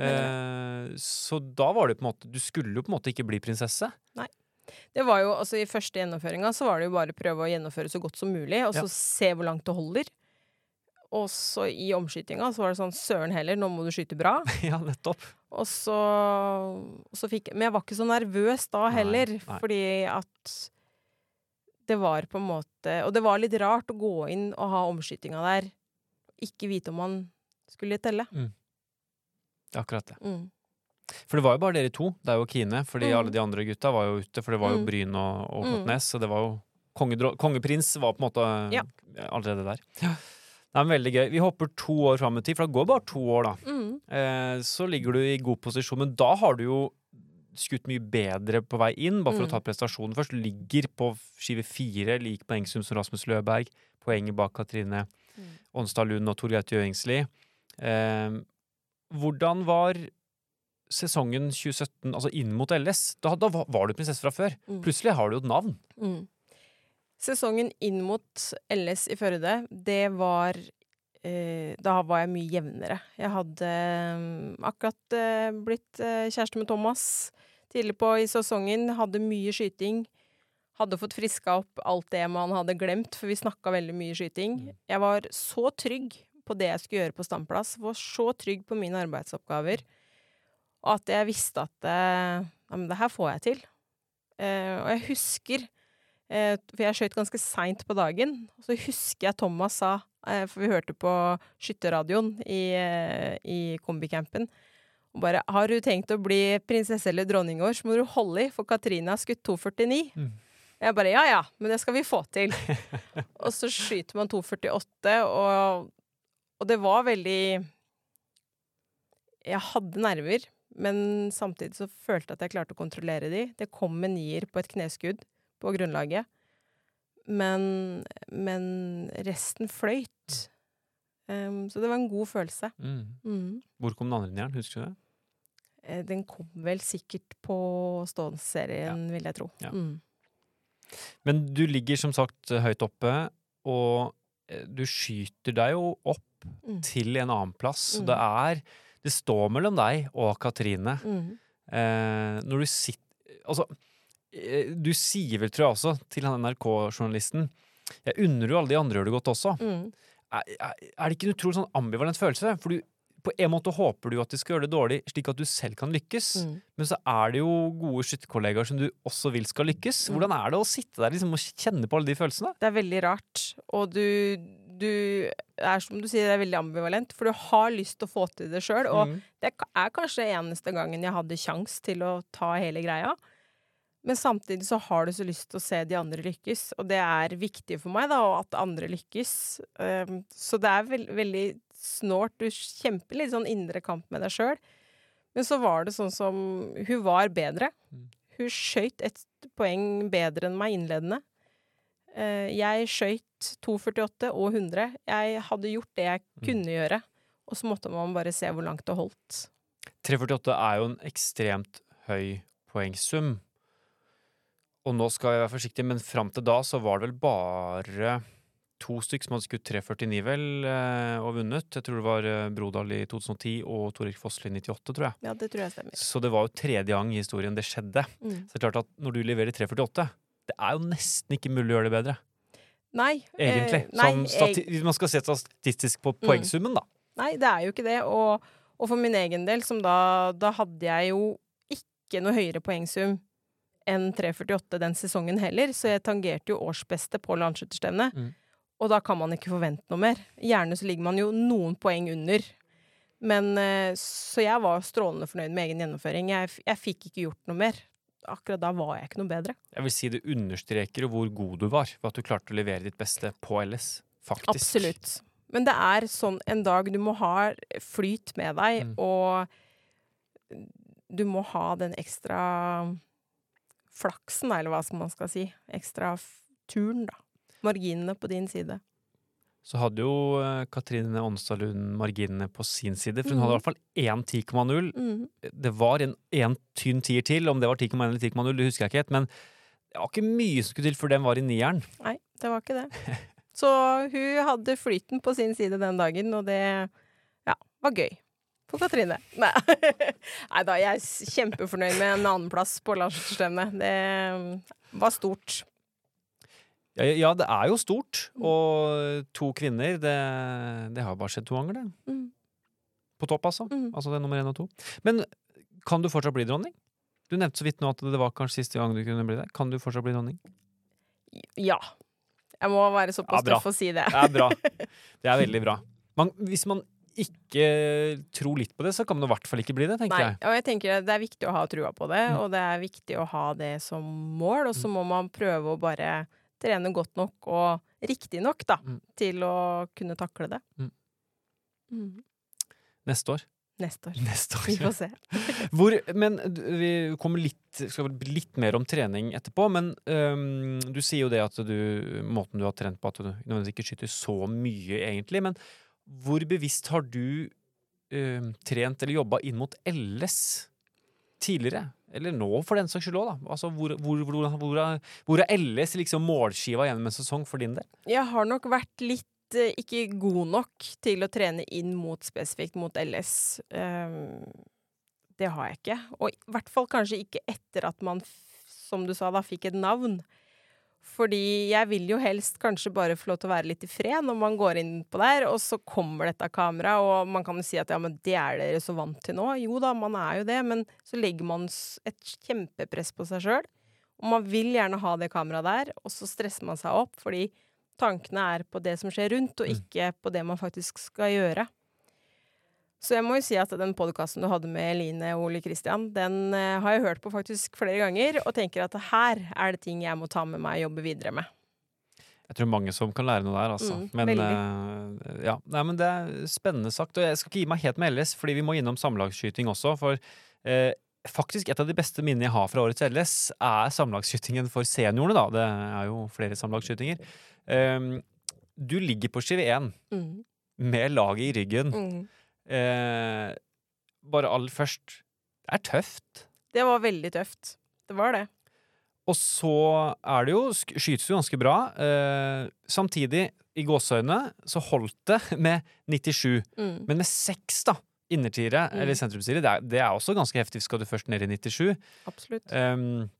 Eh, så da var det på en måte Du skulle jo på en måte ikke bli prinsesse. Nei. Det var jo, altså I første gjennomføringa så var det jo bare å prøve å gjennomføre så godt som mulig, og så Ja. se hvor langt det holder. Og så i omskytinga så var det sånn søren heller, nå må du skyte bra. ja, nettopp. Og så, så fikk Men jeg var ikke så nervøs da heller, nei. fordi at det var på en måte Og det var litt rart å gå inn og ha omskytinga der, ikke vite om man skulle telle. Det er akkurat det. Mm. For det var jo bare dere to, deg og Kine, fordi Mm. alle de andre gutta var jo ute. For det var jo Mm. Bryn og, og Mm. Så det var jo Kongeprins var på en måte Ja. allerede der. Det er veldig gøy. Vi hopper to år fram i tid, for det går bare to år, da. Mm. Eh, så ligger du i god posisjon, men da har du jo skutt mye bedre på vei inn, bare for Mm. å ta prestasjonen først. Ligger på skive fire, lik poengsum som Rasmus Løberg, poenget bak Katrine Mm. Onstad Lund og Tor Gaute Gjøingsli. Eh, hvordan var sesongen 2017, altså inn mot LS? Da, da var var du prinsesse fra før. Mm. Plutselig har du jo et navn. Mm. Sesongen inn mot LS i Førde, det var eh, Da var jeg mye jevnere. Jeg hadde mm, akkurat eh, blitt eh, kjæreste med Thomas tidlig på i sesongen. Hadde mye skyting. Hadde fått friska opp alt det man hadde glemt, for vi snakka veldig mye skyting. Jeg var så trygg på det jeg skulle gjøre på standplass. Var så trygg på mine arbeidsoppgaver. Og at jeg visste at eh, ja, men det her får jeg til. Eh, og jeg husker Eh, for jeg skøyt ganske seint på dagen. Og så husker jeg Thomas sa, eh, for vi hørte på skytterradioen i, eh, i kombicampen, og bare 'Har du tenkt å bli prinsesse eller dronning i år, så må du holde i, for Katrine har skutt 2,49'. Mm. Jeg bare 'ja ja, men det skal vi få til'. og så skyter man 2,48, og, og det var veldig Jeg hadde nerver, men samtidig så følte jeg at jeg klarte å kontrollere de. Det kom en nier på et kneskudd på grunnlaget. Men, men resten fløyt. Um, så det var en god følelse. Mm. Mm. Hvor kom den andre nieren? Husker du det? Eh, Den kom vel sikkert på ståendsserien, vil jeg tro. Ja. Mm. Men du ligger som sagt høyt oppe, og eh, du skyter deg jo opp Mm. til en annen plass. Så Mm. det er Det står mellom deg og Katrine. Eh, når du sitter Altså, du sier vel, tror jeg også, til han NRK-journalisten Jeg unner jo alle de andre gjør det godt også. Mm. Er, er er det ikke en utrolig sånn ambivalent følelse? For du, på en måte håper du at de skal gjøre det dårlig, slik at du selv kan lykkes. Mm. Men så er det jo gode skytterkollegaer som du også vil skal lykkes. Mm. Hvordan er det å sitte der liksom, og kjenne på alle de følelsene? Det er veldig rart. Og du, du er som du sier, det er veldig ambivalent. For du har lyst til å få til det sjøl. Og Mm. det er kanskje eneste gangen jeg hadde kjangs til å ta hele greia. Men samtidig så har du så lyst til å se de andre lykkes, og det er viktig for meg, da, og at andre lykkes. Um, så det er veld, veldig snålt. Du kjemper litt sånn indre kamp med deg sjøl. Men så var det sånn som Hun var bedre. Mm. Hun skøyt et poeng bedre enn meg innledende. Eh, jeg skøyt 2,48 og 100. Jeg hadde gjort det jeg Mm. kunne gjøre, og så måtte man bare se hvor langt det holdt. 3,48 er jo en ekstremt høy poengsum. Og nå skal jeg være forsiktig, men fram til da så var det vel bare to stykk som hadde skutt 3,49 vel, eh, og vunnet. Jeg tror det var eh, Brodal i 2010 og Torik Fossli i 98, tror jeg. Ja, det tror jeg stemmer. Så det var jo tredje gang i historien det skjedde. Mm. Så det er klart at når du leverer 3,48, det er jo nesten ikke mulig å gjøre det bedre. Nei. Egentlig. Eh, nei, stati hvis man skal se statistisk på Mm. poengsummen, da. nei, det er jo ikke det. Og, og for min egen del, som da Da hadde jeg jo ikke noe høyere poengsum enn 3,48 den sesongen heller, så jeg tangerte jo årsbeste på landsskytterstevnet. Mm. Og da kan man ikke forvente noe mer. Gjerne så ligger man jo noen poeng under. Men eh, Så jeg var strålende fornøyd med egen gjennomføring. Jeg, jeg fikk ikke gjort noe mer. Akkurat da var jeg ikke noe bedre. Jeg vil si det understreker hvor god du var, for at du klarte å levere ditt beste på LS. Faktisk. Absolutt. Men det er sånn en dag du må ha flyt med deg, Mm. og du må ha den ekstra flaksen, eller hva skal man skal si. Ekstra turen, da. Marginene på din side. Så hadde jo eh, Katrine Onstad Lund marginene på sin side, for hun mm. hadde i hvert fall én 10,0. Mm. Det var en, en tynn tier til, om det var 10,1 eller 10,0, det husker jeg ikke helt, men det var ikke mye som skulle til for den var i nieren. Nei, det var ikke det. Så hun hadde flyten på sin side den dagen, og det ja, var gøy. For Katrine. Nei. Da, jeg er kjempefornøyd med en annenplass på landslagsstevnet. Det var stort. Ja, ja, det er jo stort, Mm. og to kvinner, det, det har bare skjedd to ganger, det. Mm. På topp, altså. Mm. Altså det er nummer én og to. Men kan du fortsatt bli dronning? Du nevnte så vidt nå at det var kanskje siste gang du kunne bli det. Kan du fortsatt bli dronning? Ja. Jeg må være såpass Ja, tøff å si det. Det er bra. Det er veldig bra. Man, hvis man ikke tror litt på det, så kan man i hvert fall ikke bli det, tenker Nei, jeg. og jeg tenker det er viktig å ha trua på det, Mm. og det er viktig å ha det som mål, og så må man prøve å bare trene godt nok og riktig nok, da, Mm. til å kunne takle det. Mm. Mm. Neste år. Neste år. Neste Vi får se. Hvor, men vi kommer litt, skal litt mer om trening etterpå, men øhm, du sier jo det at du, måten du har trent på, at du nødvendigvis ikke skyter så mye, egentlig. Men hvor bevisst har du øhm, trent eller jobba inn mot LS tidligere? Eller nå, for den saks skyld òg, da. Altså, hvor, hvor, hvor, hvor er LS liksom målskiva gjennom en sesong for din del? Jeg har nok vært litt eh, ikke god nok til å trene inn mot spesifikt mot LS. Ehm, det har jeg ikke. Og i hvert fall kanskje ikke etter at man, som du sa, da fikk et navn. Fordi jeg vil jo helst kanskje bare få lov til å være litt i fred når man går inn på der, og så kommer dette kameraet, og man kan jo si at ja, men det er dere så vant til nå. Jo da, man er jo det, men så legger man et kjempepress på seg sjøl. Og man vil gjerne ha det kameraet der, og så stresser man seg opp fordi tankene er på det som skjer rundt, og Mm. ikke på det man faktisk skal gjøre. Så jeg må jo si at den podkasten du hadde med Eline og Ole Kristian, den eh, har jeg hørt på faktisk flere ganger, og tenker at her er det ting jeg må ta med meg og jobbe videre med. Jeg tror mange som kan lære noe der, altså. Mm, men, uh, ja. Nei, men det er spennende sagt. Og jeg skal ikke gi meg helt med LS, fordi vi må innom samlagsskyting også. For uh, faktisk et av de beste minnene jeg har fra årets LS, er samlagsskytingen for seniorene, da. Det er jo flere samlagsskytinger. Um, du ligger på skive 1 Mm. med laget i ryggen. Mm. Eh, bare aller først Det er tøft. Det var veldig tøft. Det var det. Og så er det jo Skytes jo ganske bra. Eh, samtidig, i gåseøyne, så holdt det med 97. Mm. Men med seks, da, innertiere, Mm. eller sentrumstiere, det, det er også ganske heftig. Skal du først ned i 97. Absolutt. Um,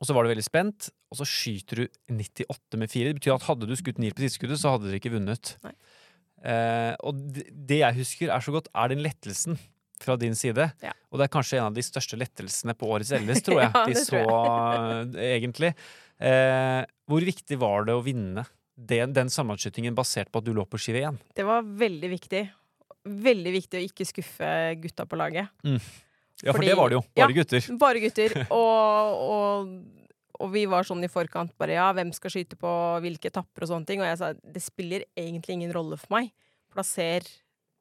og så var du veldig spent, og så skyter du 98 med fire. Det betyr at hadde du skutt nier på siste skuddet, så hadde dere ikke vunnet. Nei. Eh, og det, jeg husker er så godt, er den lettelsen fra din side. Ja. Og det er kanskje en av de største lettelsene på årets LS, tror jeg. Ja, de så tror eh, egentlig. Eh, hvor viktig var det å vinne den, den sammenslutningen basert på at du lå på skive igjen? Det var veldig viktig. Veldig viktig å ikke skuffe gutta på laget. Ja, for Fordi- det var det jo. Bare gutter. Bare gutter. Og, og, og vi var sånn i forkant bare ja, hvem skal skyte på hvilke etapper og sånne ting. Og jeg sa det spiller egentlig ingen rolle for meg. Plasser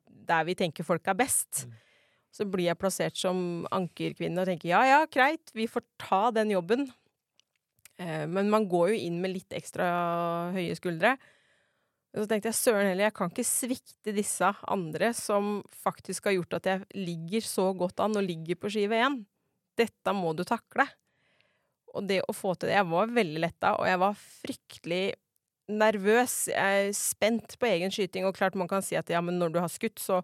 der vi tenker folk er best. Mm. Så blir jeg plassert som ankerkvinne og tenker ja ja, greit, vi får ta den jobben. Eh, men man går jo inn med litt ekstra høye skuldre. Og så tenkte jeg søren heller, jeg kan ikke svikte disse andre som faktisk har gjort at jeg ligger så godt an og ligger på skive én. Dette må du takle. Og det å få til det Jeg var veldig letta, og jeg var fryktelig nervøs. Jeg er spent på egen skyting, og klart man kan si at ja, men når du har skutt, så,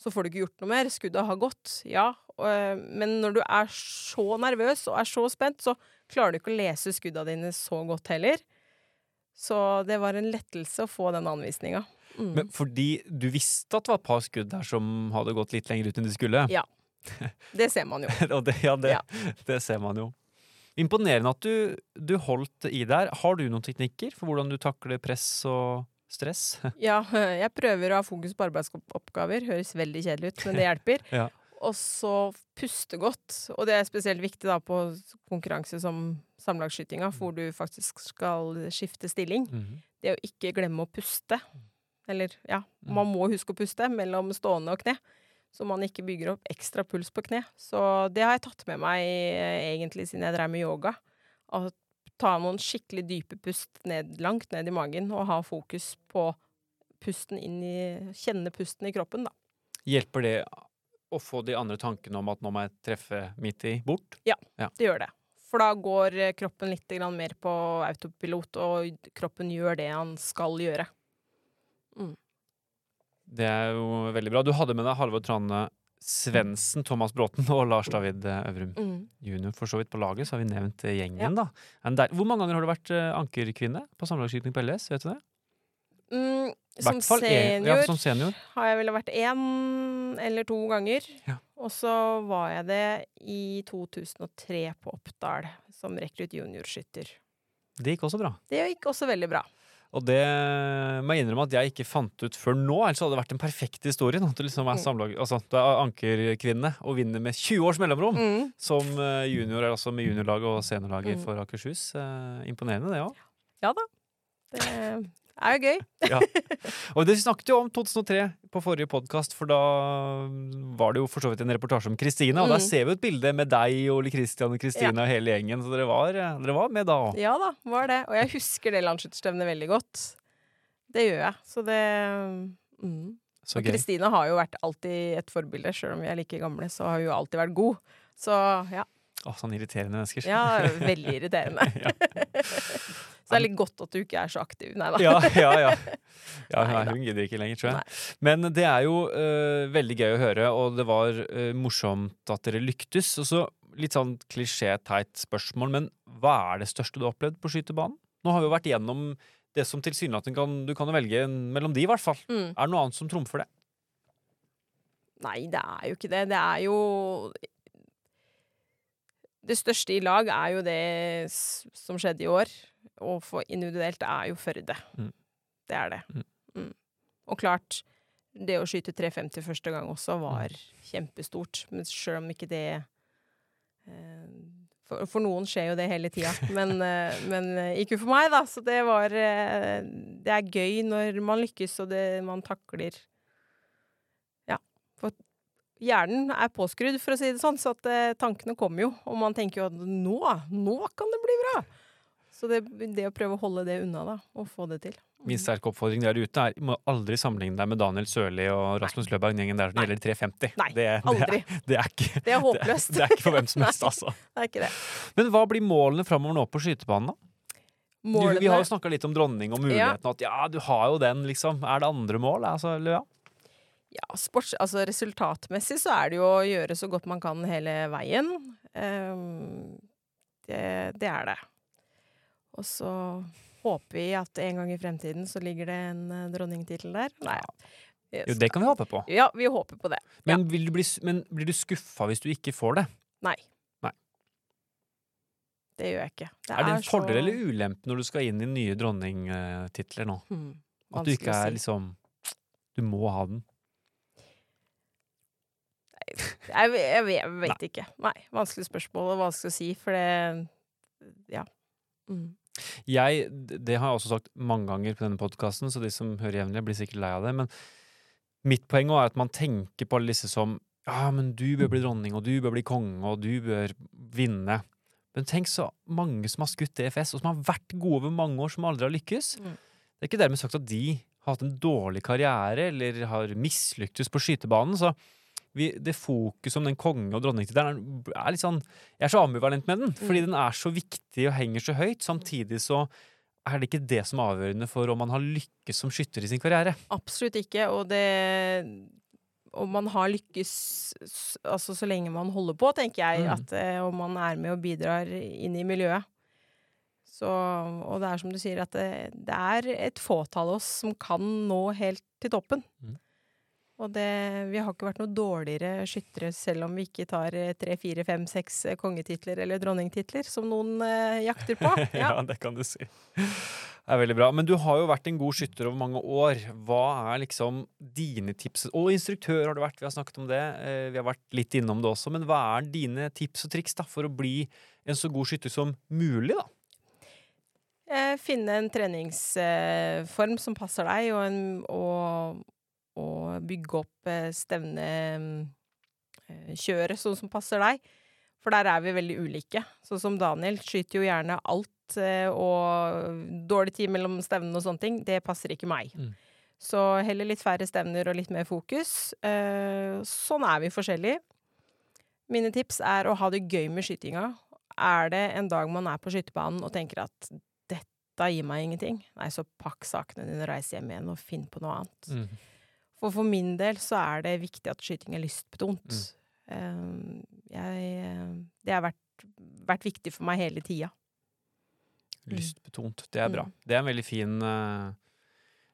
så får du ikke gjort noe mer. Skuddet har gått, ja. Og, eh, men når du er så nervøs og er så spent, så klarer du ikke å lese skuddene dine så godt heller. Så det var en lettelse å få den anvisninga. Mm. Men fordi du visste at det var et par skudd der som hadde gått litt lenger ut enn de skulle? Ja. Det ser man jo. Og det, ja, det, Ja. det ser man jo. Imponerende at du, du holdt i der. Har du noen teknikker for hvordan du takler press og stress? Ja, jeg prøver å ha fokus på arbeidsoppgaver. Høres veldig kjedelig ut, men det hjelper. Ja. Og så puste godt. Og det er spesielt viktig da på konkurranse som samlagsskytinga, hvor du faktisk skal skifte stilling. Det å ikke glemme å puste. Eller ja, man må huske å puste mellom stående og kne. Så man ikke bygger opp ekstra puls på kne. Så det har jeg tatt med meg eh, egentlig siden jeg drev med yoga. Å ta noen skikkelig dype pust ned, langt ned i magen, og ha fokus på pusten inn i Kjenne pusten i kroppen, da. Hjelper det å få de andre tankene om at nå må jeg treffe midt i, bort? Ja, Det gjør det. For da går eh, kroppen litt mer på autopilot, og kroppen gjør det han skal gjøre. Det er jo veldig bra. Du hadde med deg Halvor Trane Svendsen, Thomas Bråten og Lars David eh, Øvrum Mm. junior. For så vidt på laget, så har vi nevnt eh, gjengen, Ja. da. Hvor mange ganger har du vært eh, ankerkvinne på samlagsskyting på LS? Vet du det? Mm, som fall senior Ja, som senior. har jeg vel vært én eller to ganger. Ja. Og så var jeg det i 2003 på Oppdal som rekrutt juniorskytter. Det gikk også bra. Det gikk også veldig bra. Og det må jeg innrømme at jeg ikke fant ut før nå. Ellers hadde det vært en perfekt historie. At du liksom er Mm. samlag, altså, du er ankerkvinne og vinner med 20 års mellomrom. Mm. Som junior junior, altså med juniorlaget og seniorlaget Mm. for Akershus. Eh, imponerende, det òg. Ja da. Det er jo gøy. Og det snakket jo om 2003 på forrige podkast, for da var det jo for så vidt en reportasje om Kristine. Og der Mm. ser vi et bilde med deg, Ole Kristian og Kristine og hele gjengen. Så dere var, dere var med da òg. Ja da, var det. Og jeg husker det landsskytterstevnet veldig godt. Det gjør jeg. Så det mm. Så Og. Kristine har jo vært alltid et forbilde, sjøl om vi er like gamle, så har hun jo alltid vært god. Så ja. Å, sånn irriterende mennesker. ja veldig irriterende. Ja. Så det er litt godt at du ikke er så aktiv. Nei da. ja, ja, ja. ja Nei hun gidder ikke lenger, tror jeg. Nei. Men det er jo uh, veldig gøy å høre, og det var uh, morsomt at dere lyktes. Og så litt sånn klisjé-teit spørsmål, men hva er det største du har opplevd på skytebanen? Nå har vi jo vært gjennom det som tilsynelatende kan Du kan velge mellom de, i hvert fall. Mm. Er det noe annet som trumfer det? Nei, det er jo ikke det. Det er jo Det største i lag er jo det som skjedde i år. Og for individuelt er jo Førde. Mm. Det er det. Mm. Mm. Og klart, det å skyte 350 første gang også var kjempestort. Men sjøl om ikke det eh, for, for noen skjer jo det hele tida, men, eh, men eh, ikke for meg, da. Så det var eh, Det er gøy når man lykkes, og det man takler Ja. For hjernen er påskrudd, for å si det sånn, så at tankene kommer jo. Og man tenker jo at nå, nå kan det bli bra! Så det, det å prøve å holde det unna, da, og få det til. Min sterke oppfordring der ute er må aldri sammenligne deg med Daniel Sørli og Rasmus Løberg, gjengen der som gjelder 350. Nei, det, aldri. Det er, det er ikke Det er håpløst. Det, det er ikke for hvem som helst, Nei. altså. Det er ikke det. Men hva blir målene framover nå på skytebanen, da? Målene vi har jo snakka litt om dronning og Ja. muligheten, at ja, du har jo den, liksom. Er det andre mål? Altså, ja? Ja, sports, altså resultatmessig så er det jo å gjøre så godt man kan hele veien. Um, det, det er det. Og så håper vi at en gang i fremtiden så ligger det en uh, dronningtittel der. Nei. Jo, det kan vi håpe på. Ja, vi håper på det. Men, vil du bli, men blir du skuffa hvis du ikke får det? Nei. Det gjør jeg ikke. er det en så- fordel eller ulempe når du skal inn i nye dronningtitler nå? Hmm, At du ikke er liksom Du må ha den. Jeg, vet- jeg, vet- jeg vet ikke. Nei. Vanskelig spørsmål og vanskelig å si, for det Ja. Mm. Jeg, det har jeg også sagt mange ganger på denne podkasten, så de som hører jevnlig, blir sikkert lei av det. Men mitt poeng er at man tenker på alle disse som Ja, men du bør bli dronning, og du bør bli konge, og du bør vinne. Men tenk så mange som har skutt DFS, og som har vært gode over mange år, som aldri har lykkes. Mm. Det er ikke dermed sagt at de har hatt en dårlig karriere eller har mislyktes på skytebanen. Så vi, det fokuset om den konge- og dronningtittelen er, litt sånn Jeg er så ambivalent med den, fordi den er så viktig og henger så høyt. Samtidig så er det ikke det som er avgjørende for om man har lykkes som skytter i sin karriere. Absolutt ikke, og det Om man har lykkes altså så lenge man holder på, tenker jeg, Mm. at eh, og man er med og bidrar inn i miljøet. Så, og det er som du sier, at det, det er et fåtall av oss som kan nå helt til toppen. Mm. Og det, vi har ikke vært noe dårligere skyttere, selv om vi ikke tar eh, tre, fire, fem, seks eh, kongetitler eller dronningtitler, som noen eh, jakter på. ja. Ja. det kan du si. Det er veldig bra. Men du har jo vært en god skytter over mange år. Hva er liksom dine tips? Og instruktør har du vært, vi har snakket om det. Eh, Vi har vært litt innom det også. Men hva er dine tips og triks da, for å bli en så god skytter som mulig, da? Finne en treningsform som passer deg, og, en, og, og bygge opp eh, stevnekjøret sånn som passer deg. For der er vi veldig ulike. Sånn som Daniel skyter jo gjerne alt, eh, og dårlig tid mellom stevnene og sånne ting, det passer ikke meg. Mm. Så heller litt færre stevner og litt mer fokus. Eh, sånn er vi forskjellige. Mine tips er å ha det gøy med skytinga. Er det en dag man er på skytebanen og tenker at dette gir meg ingenting, nei, så pakk sakene dine reis hjem igjen og finn på noe annet. Mm. For for min del så er det viktig at skyting er lystbetont. Eh, jeg, eh, det har vært, vært viktig for meg hele tida. Mm. Lystbetont. Det er bra. Mm. Det er en veldig fin eh,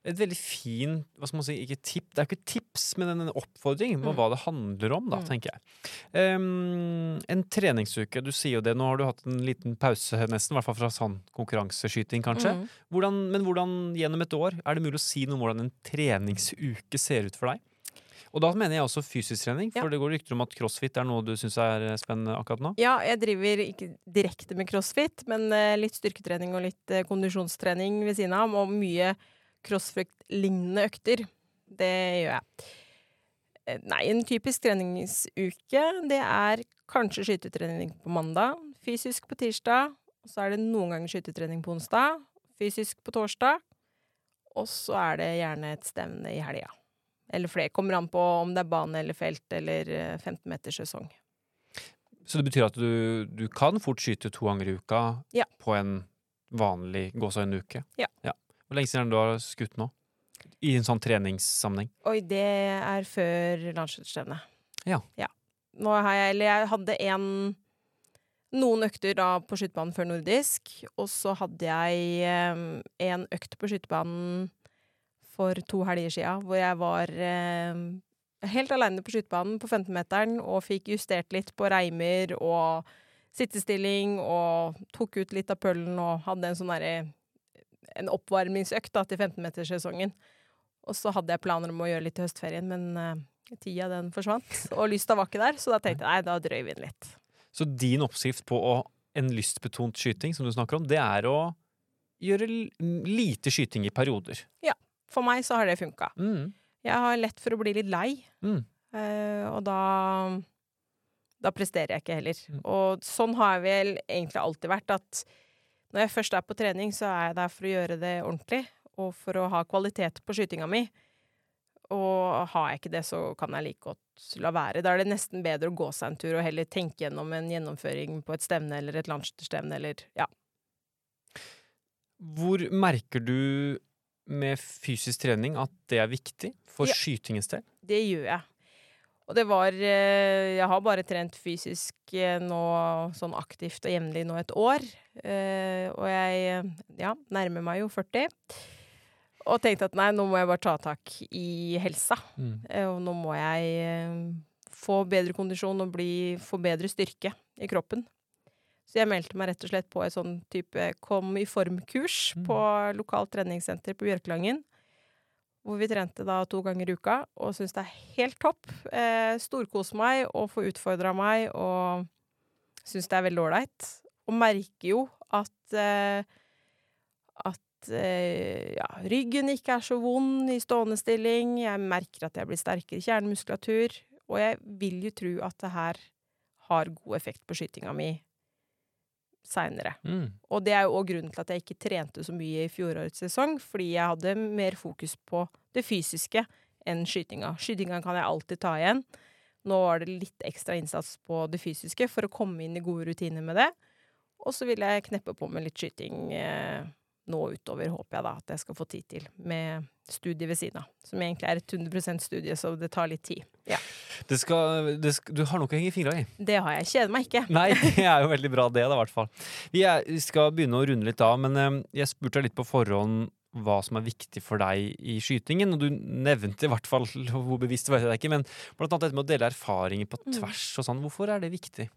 Et veldig fin Hva skal man si? Ikke tip, det er jo ikke tips, men en oppfordring på Mm. hva det handler om, da, Mm. tenker jeg. Um, en treningsuke, du sier jo det. Nå har du hatt en liten pause, nesten. I hvert fall fra sånn konkurranseskyting, kanskje. Mm. Hvordan, men hvordan gjennom et år er det mulig å si noe om hvordan en treningsuke ser ut for deg? Og da mener jeg også fysisk trening, for Ja. det går rykter om at crossfit er noe du syns er spennende akkurat nå. Ja, jeg driver ikke direkte med crossfit, men eh, litt styrketrening og litt eh, kondisjonstrening ved siden av, og mye crossfit-lignende økter. Det gjør jeg. Eh, Nei, en typisk treningsuke, det er kanskje skytetrening på mandag, fysisk på tirsdag, og så er det noen ganger skytetrening på onsdag, fysisk på torsdag, og så er det gjerne et stevne i helga. Eller flere. Kommer an på om det er bane eller felt eller eh, 15 meters sesong. Så det betyr at du, du kan fort skyte to ganger i uka Ja. på en vanlig gåsehøyne uke? Ja. Ja. Hvor lenge siden du har skutt nå? I en sånn treningssammenheng? Oi, det er før landslagsstevnet. Ja. Nå har jeg, eller jeg hadde en noen økter da på skytebanen før nordisk, og så hadde jeg eh, en økt på skytebanen for to helger sia, hvor jeg var eh, helt aleine på skytebanen på 15-meteren og fikk justert litt på reimer og sittestilling og tok ut litt av pøllen og hadde en sånn derre En oppvarmingsøkt da, til 15-meterssesongen. Og så hadde jeg planer om å gjøre litt i høstferien, men uh, tida den forsvant. Og lysta var ikke der, så da tenkte jeg nei, da drøyer vi den litt. Så din oppskrift på å, en lystbetont skyting, som du snakker om, det er å gjøre lite skyting i perioder. Ja. For meg så har det funka. Mm. Jeg har lett for å bli litt lei, Mm. uh, og da da presterer jeg ikke heller. Mm. Og sånn har jeg vel egentlig alltid vært, at når jeg først er på trening, så er jeg der for å gjøre det ordentlig, og for å ha kvalitet på skytinga mi. Og har jeg ikke det, så kan jeg like godt la være. Da er det nesten bedre å gå seg en tur og heller tenke gjennom en gjennomføring på et stevne eller et landslagsstevne eller ja. Hvor merker du med fysisk trening at det er viktig for Ja. skytingens del? Det gjør jeg. Og det var eh, Jeg har bare trent fysisk eh, nå sånn aktivt og jevnlig nå et år. Eh, og jeg ja, nærmer meg jo 40. Og tenkte at nei, nå må jeg bare ta tak i helsa. Mm. Eh, og nå må jeg få bedre kondisjon og bli, få bedre styrke i kroppen. Så jeg meldte meg rett og slett på et sånn type kom i form-kurs Mm. på lokalt treningssenter på Bjørkelangen. Hvor vi trente da to ganger i uka, og syns det er helt topp. Eh, Storkoser meg og får utfordra meg, og syns det er veldig ålreit. Og merker jo at eh, at eh, ja, ryggen ikke er så vond i stående stilling. Jeg merker at jeg blir sterkere i kjernemuskulatur. Og jeg vil jo tro at det her har god effekt på skytinga mi seinere. Mm. Og det er jo òg grunnen til at jeg ikke trente så mye i fjorårets sesong, fordi jeg hadde mer fokus på det fysiske enn skytinga. Skytinga kan jeg alltid ta igjen. Nå var det litt ekstra innsats på det fysiske for å komme inn i gode rutiner med det. Og så vil jeg kneppe på med litt skyting eh, nå utover, håper jeg da at jeg skal få tid til, med studie ved siden av. Som egentlig er et 100% studie, så det tar litt tid. Ja. Det skal, det sk du har noe å henge fingra i. Det har jeg. Kjeder meg ikke. Nei, det er jo veldig bra det, da, i hvert fall. Vi, er, vi skal begynne å runde litt av, men eh, jeg spurte deg litt på forhånd hva som er viktig for deg i skytingen, og du nevnte i hvert fall, hvor bevisst var jeg ikke, men blant annet dette med å dele erfaringer på Mm. tvers og sånn. Hvorfor er det viktig?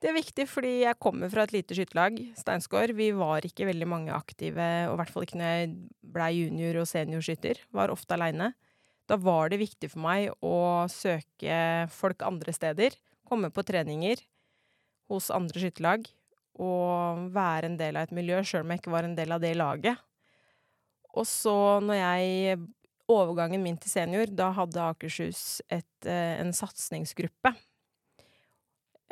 Det er viktig fordi jeg kommer fra et lite skytterlag, Steinsgård. Vi var ikke veldig mange aktive, og i hvert fall ikke når jeg blei junior- og seniorskytter. Var ofte aleine. Da var det viktig for meg å søke folk andre steder. Komme på treninger hos andre skytterlag. Og være en del av et miljø, sjøl om jeg ikke var en del av det laget. Og så når jeg Overgangen min til senior, da hadde Akershus et, eh, en satsingsgruppe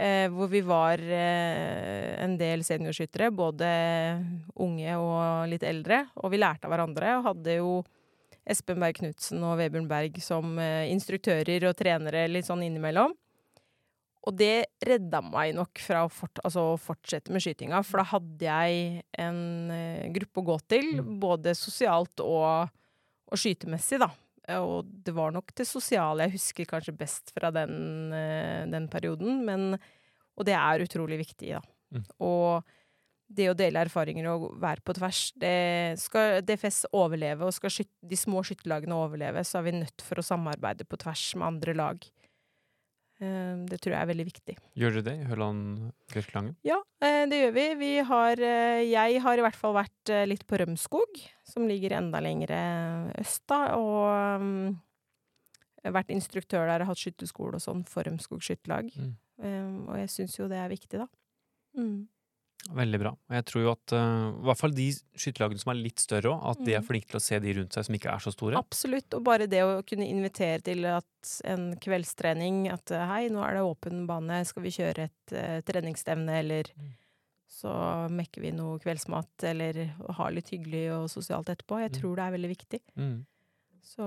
Eh, hvor vi var eh, en del seniorskyttere, både unge og litt eldre. Og vi lærte av hverandre, og hadde jo Espen Berg Knutsen og Vebjørn Berg som eh, instruktører og trenere litt sånn innimellom. Og det redda meg nok fra å, fort, altså, fortsette med skytinga, for da hadde jeg en eh, gruppe å gå til, Mm. både sosialt og, og skytemessig, da. Og det var nok det sosiale jeg husker kanskje best fra den, eh, den perioden. Men, og det er utrolig viktig, da. Mm. Og det å dele erfaringer og være på tvers det Skal DFS overleve, og skal skyt, de små skytterlagene overleve, så er vi nødt for å samarbeide på tvers med andre lag. Eh, Det tror jeg er veldig viktig. Gjør dere det i Høland Bjørklangen? Ja, eh, det gjør vi. vi har, eh, jeg har i hvert fall vært litt på Rømskog, som ligger enda lenger øst, da. Og mm, vært instruktør der, har hatt skytterskole og sånn for Rømskog skytterlag. Mm. Og jeg syns jo det er viktig, da. Mm. Veldig bra. Og jeg tror jo at uh, i hvert fall de skytterlagene som er litt større òg, at de er Mm. flinke til å se de rundt seg som ikke er så store. Absolutt. Og bare det å kunne invitere til at en kveldstrening At eh, hei, nå er det åpen bane, skal vi kjøre et uh, treningsstevne, eller Mm. så mekker vi noe kveldsmat, eller har litt hyggelig og sosialt etterpå. Jeg Mm. tror det er veldig viktig. Mm. Så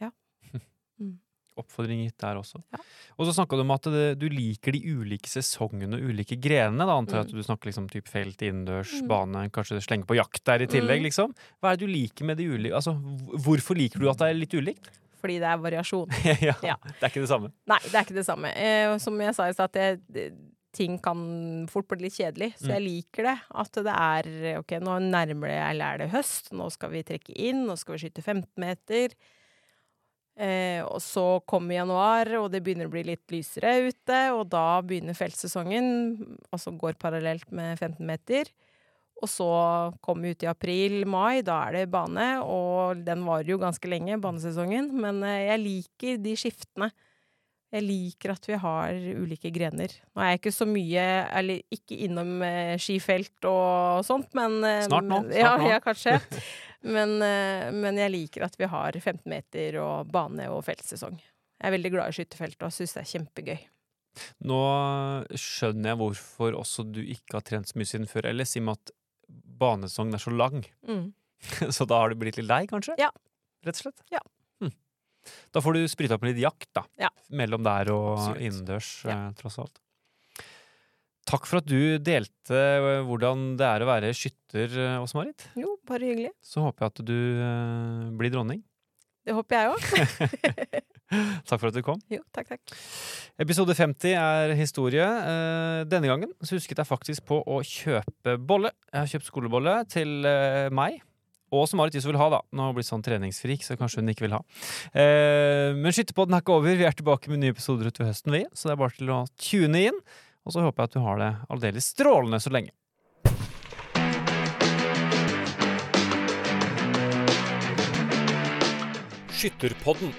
ja. Oppfordring gitt der også. Ja. Og så snakka du om at det, du liker de ulike sesongene og ulike grenene. Da antar jeg at Mm. du snakker liksom type felt, innendørs, Mm. bane, kanskje slenge på jakt der i tillegg, Mm. liksom. Hva er det du liker med de ulike Altså, hvorfor liker du at det er litt ulikt? Fordi det er variasjon. ja, Ja. Det er ikke det samme. Nei, det er ikke det samme. Eh, som jeg sa i stad, ting kan fort bli litt kjedelig. Så Mm. jeg liker det. At det er OK, nå nærmer det eller er det høst, nå skal vi trekke inn, nå skal vi skyte 15 meter. Eh, og så kommer januar, og det begynner å bli litt lysere ute, og da begynner feltsesongen, altså går parallelt med 15 meter. Og så kommer vi ut i april-mai, da er det bane, og den varer jo ganske lenge, banesesongen. Men eh, jeg liker de skiftene. Jeg liker at vi har ulike grener. Nå er jeg ikke så mye, eller ikke innom eh, skifelt og sånt, men eh, Snart nå, snart ja, nå. Ja, kanskje. men, eh, men jeg liker at vi har 15 meter og bane og feltsesong. Jeg er veldig glad i skytterfelt og syns det er kjempegøy. Nå skjønner jeg hvorfor også du ikke har trent så mye siden før ellers, i og med at banesesongen er så lang. Mm. Så da har du blitt litt lei, kanskje? Ja. Rett og slett? Ja. Da får du sprita opp med litt jakt, da. Ja. Mellom der og Absolutt. innendørs, Ja. eh, tross alt. Takk for at du delte eh, hvordan det er å være skytter, eh, Åse-Marit. Jo, bare hyggelig. Så håper jeg at du blir dronning. Det håper jeg òg. Takk for at du kom. Jo, takk, takk. Episode 50 er historie. Denne gangen så husket jeg faktisk på å kjøpe bolle. Jeg har kjøpt skolebolle til meg. Og som Marit også vil ha, da. Nå har hun blitt sånn treningsfrik, så kanskje hun ikke vil ha. Eh, Men skytterpodden er ikke over. Vi er tilbake med nye episoder utover høsten, vi. Så det er bare til å tune inn. Og så håper jeg at du har det aldeles strålende så lenge. Skytterpodden.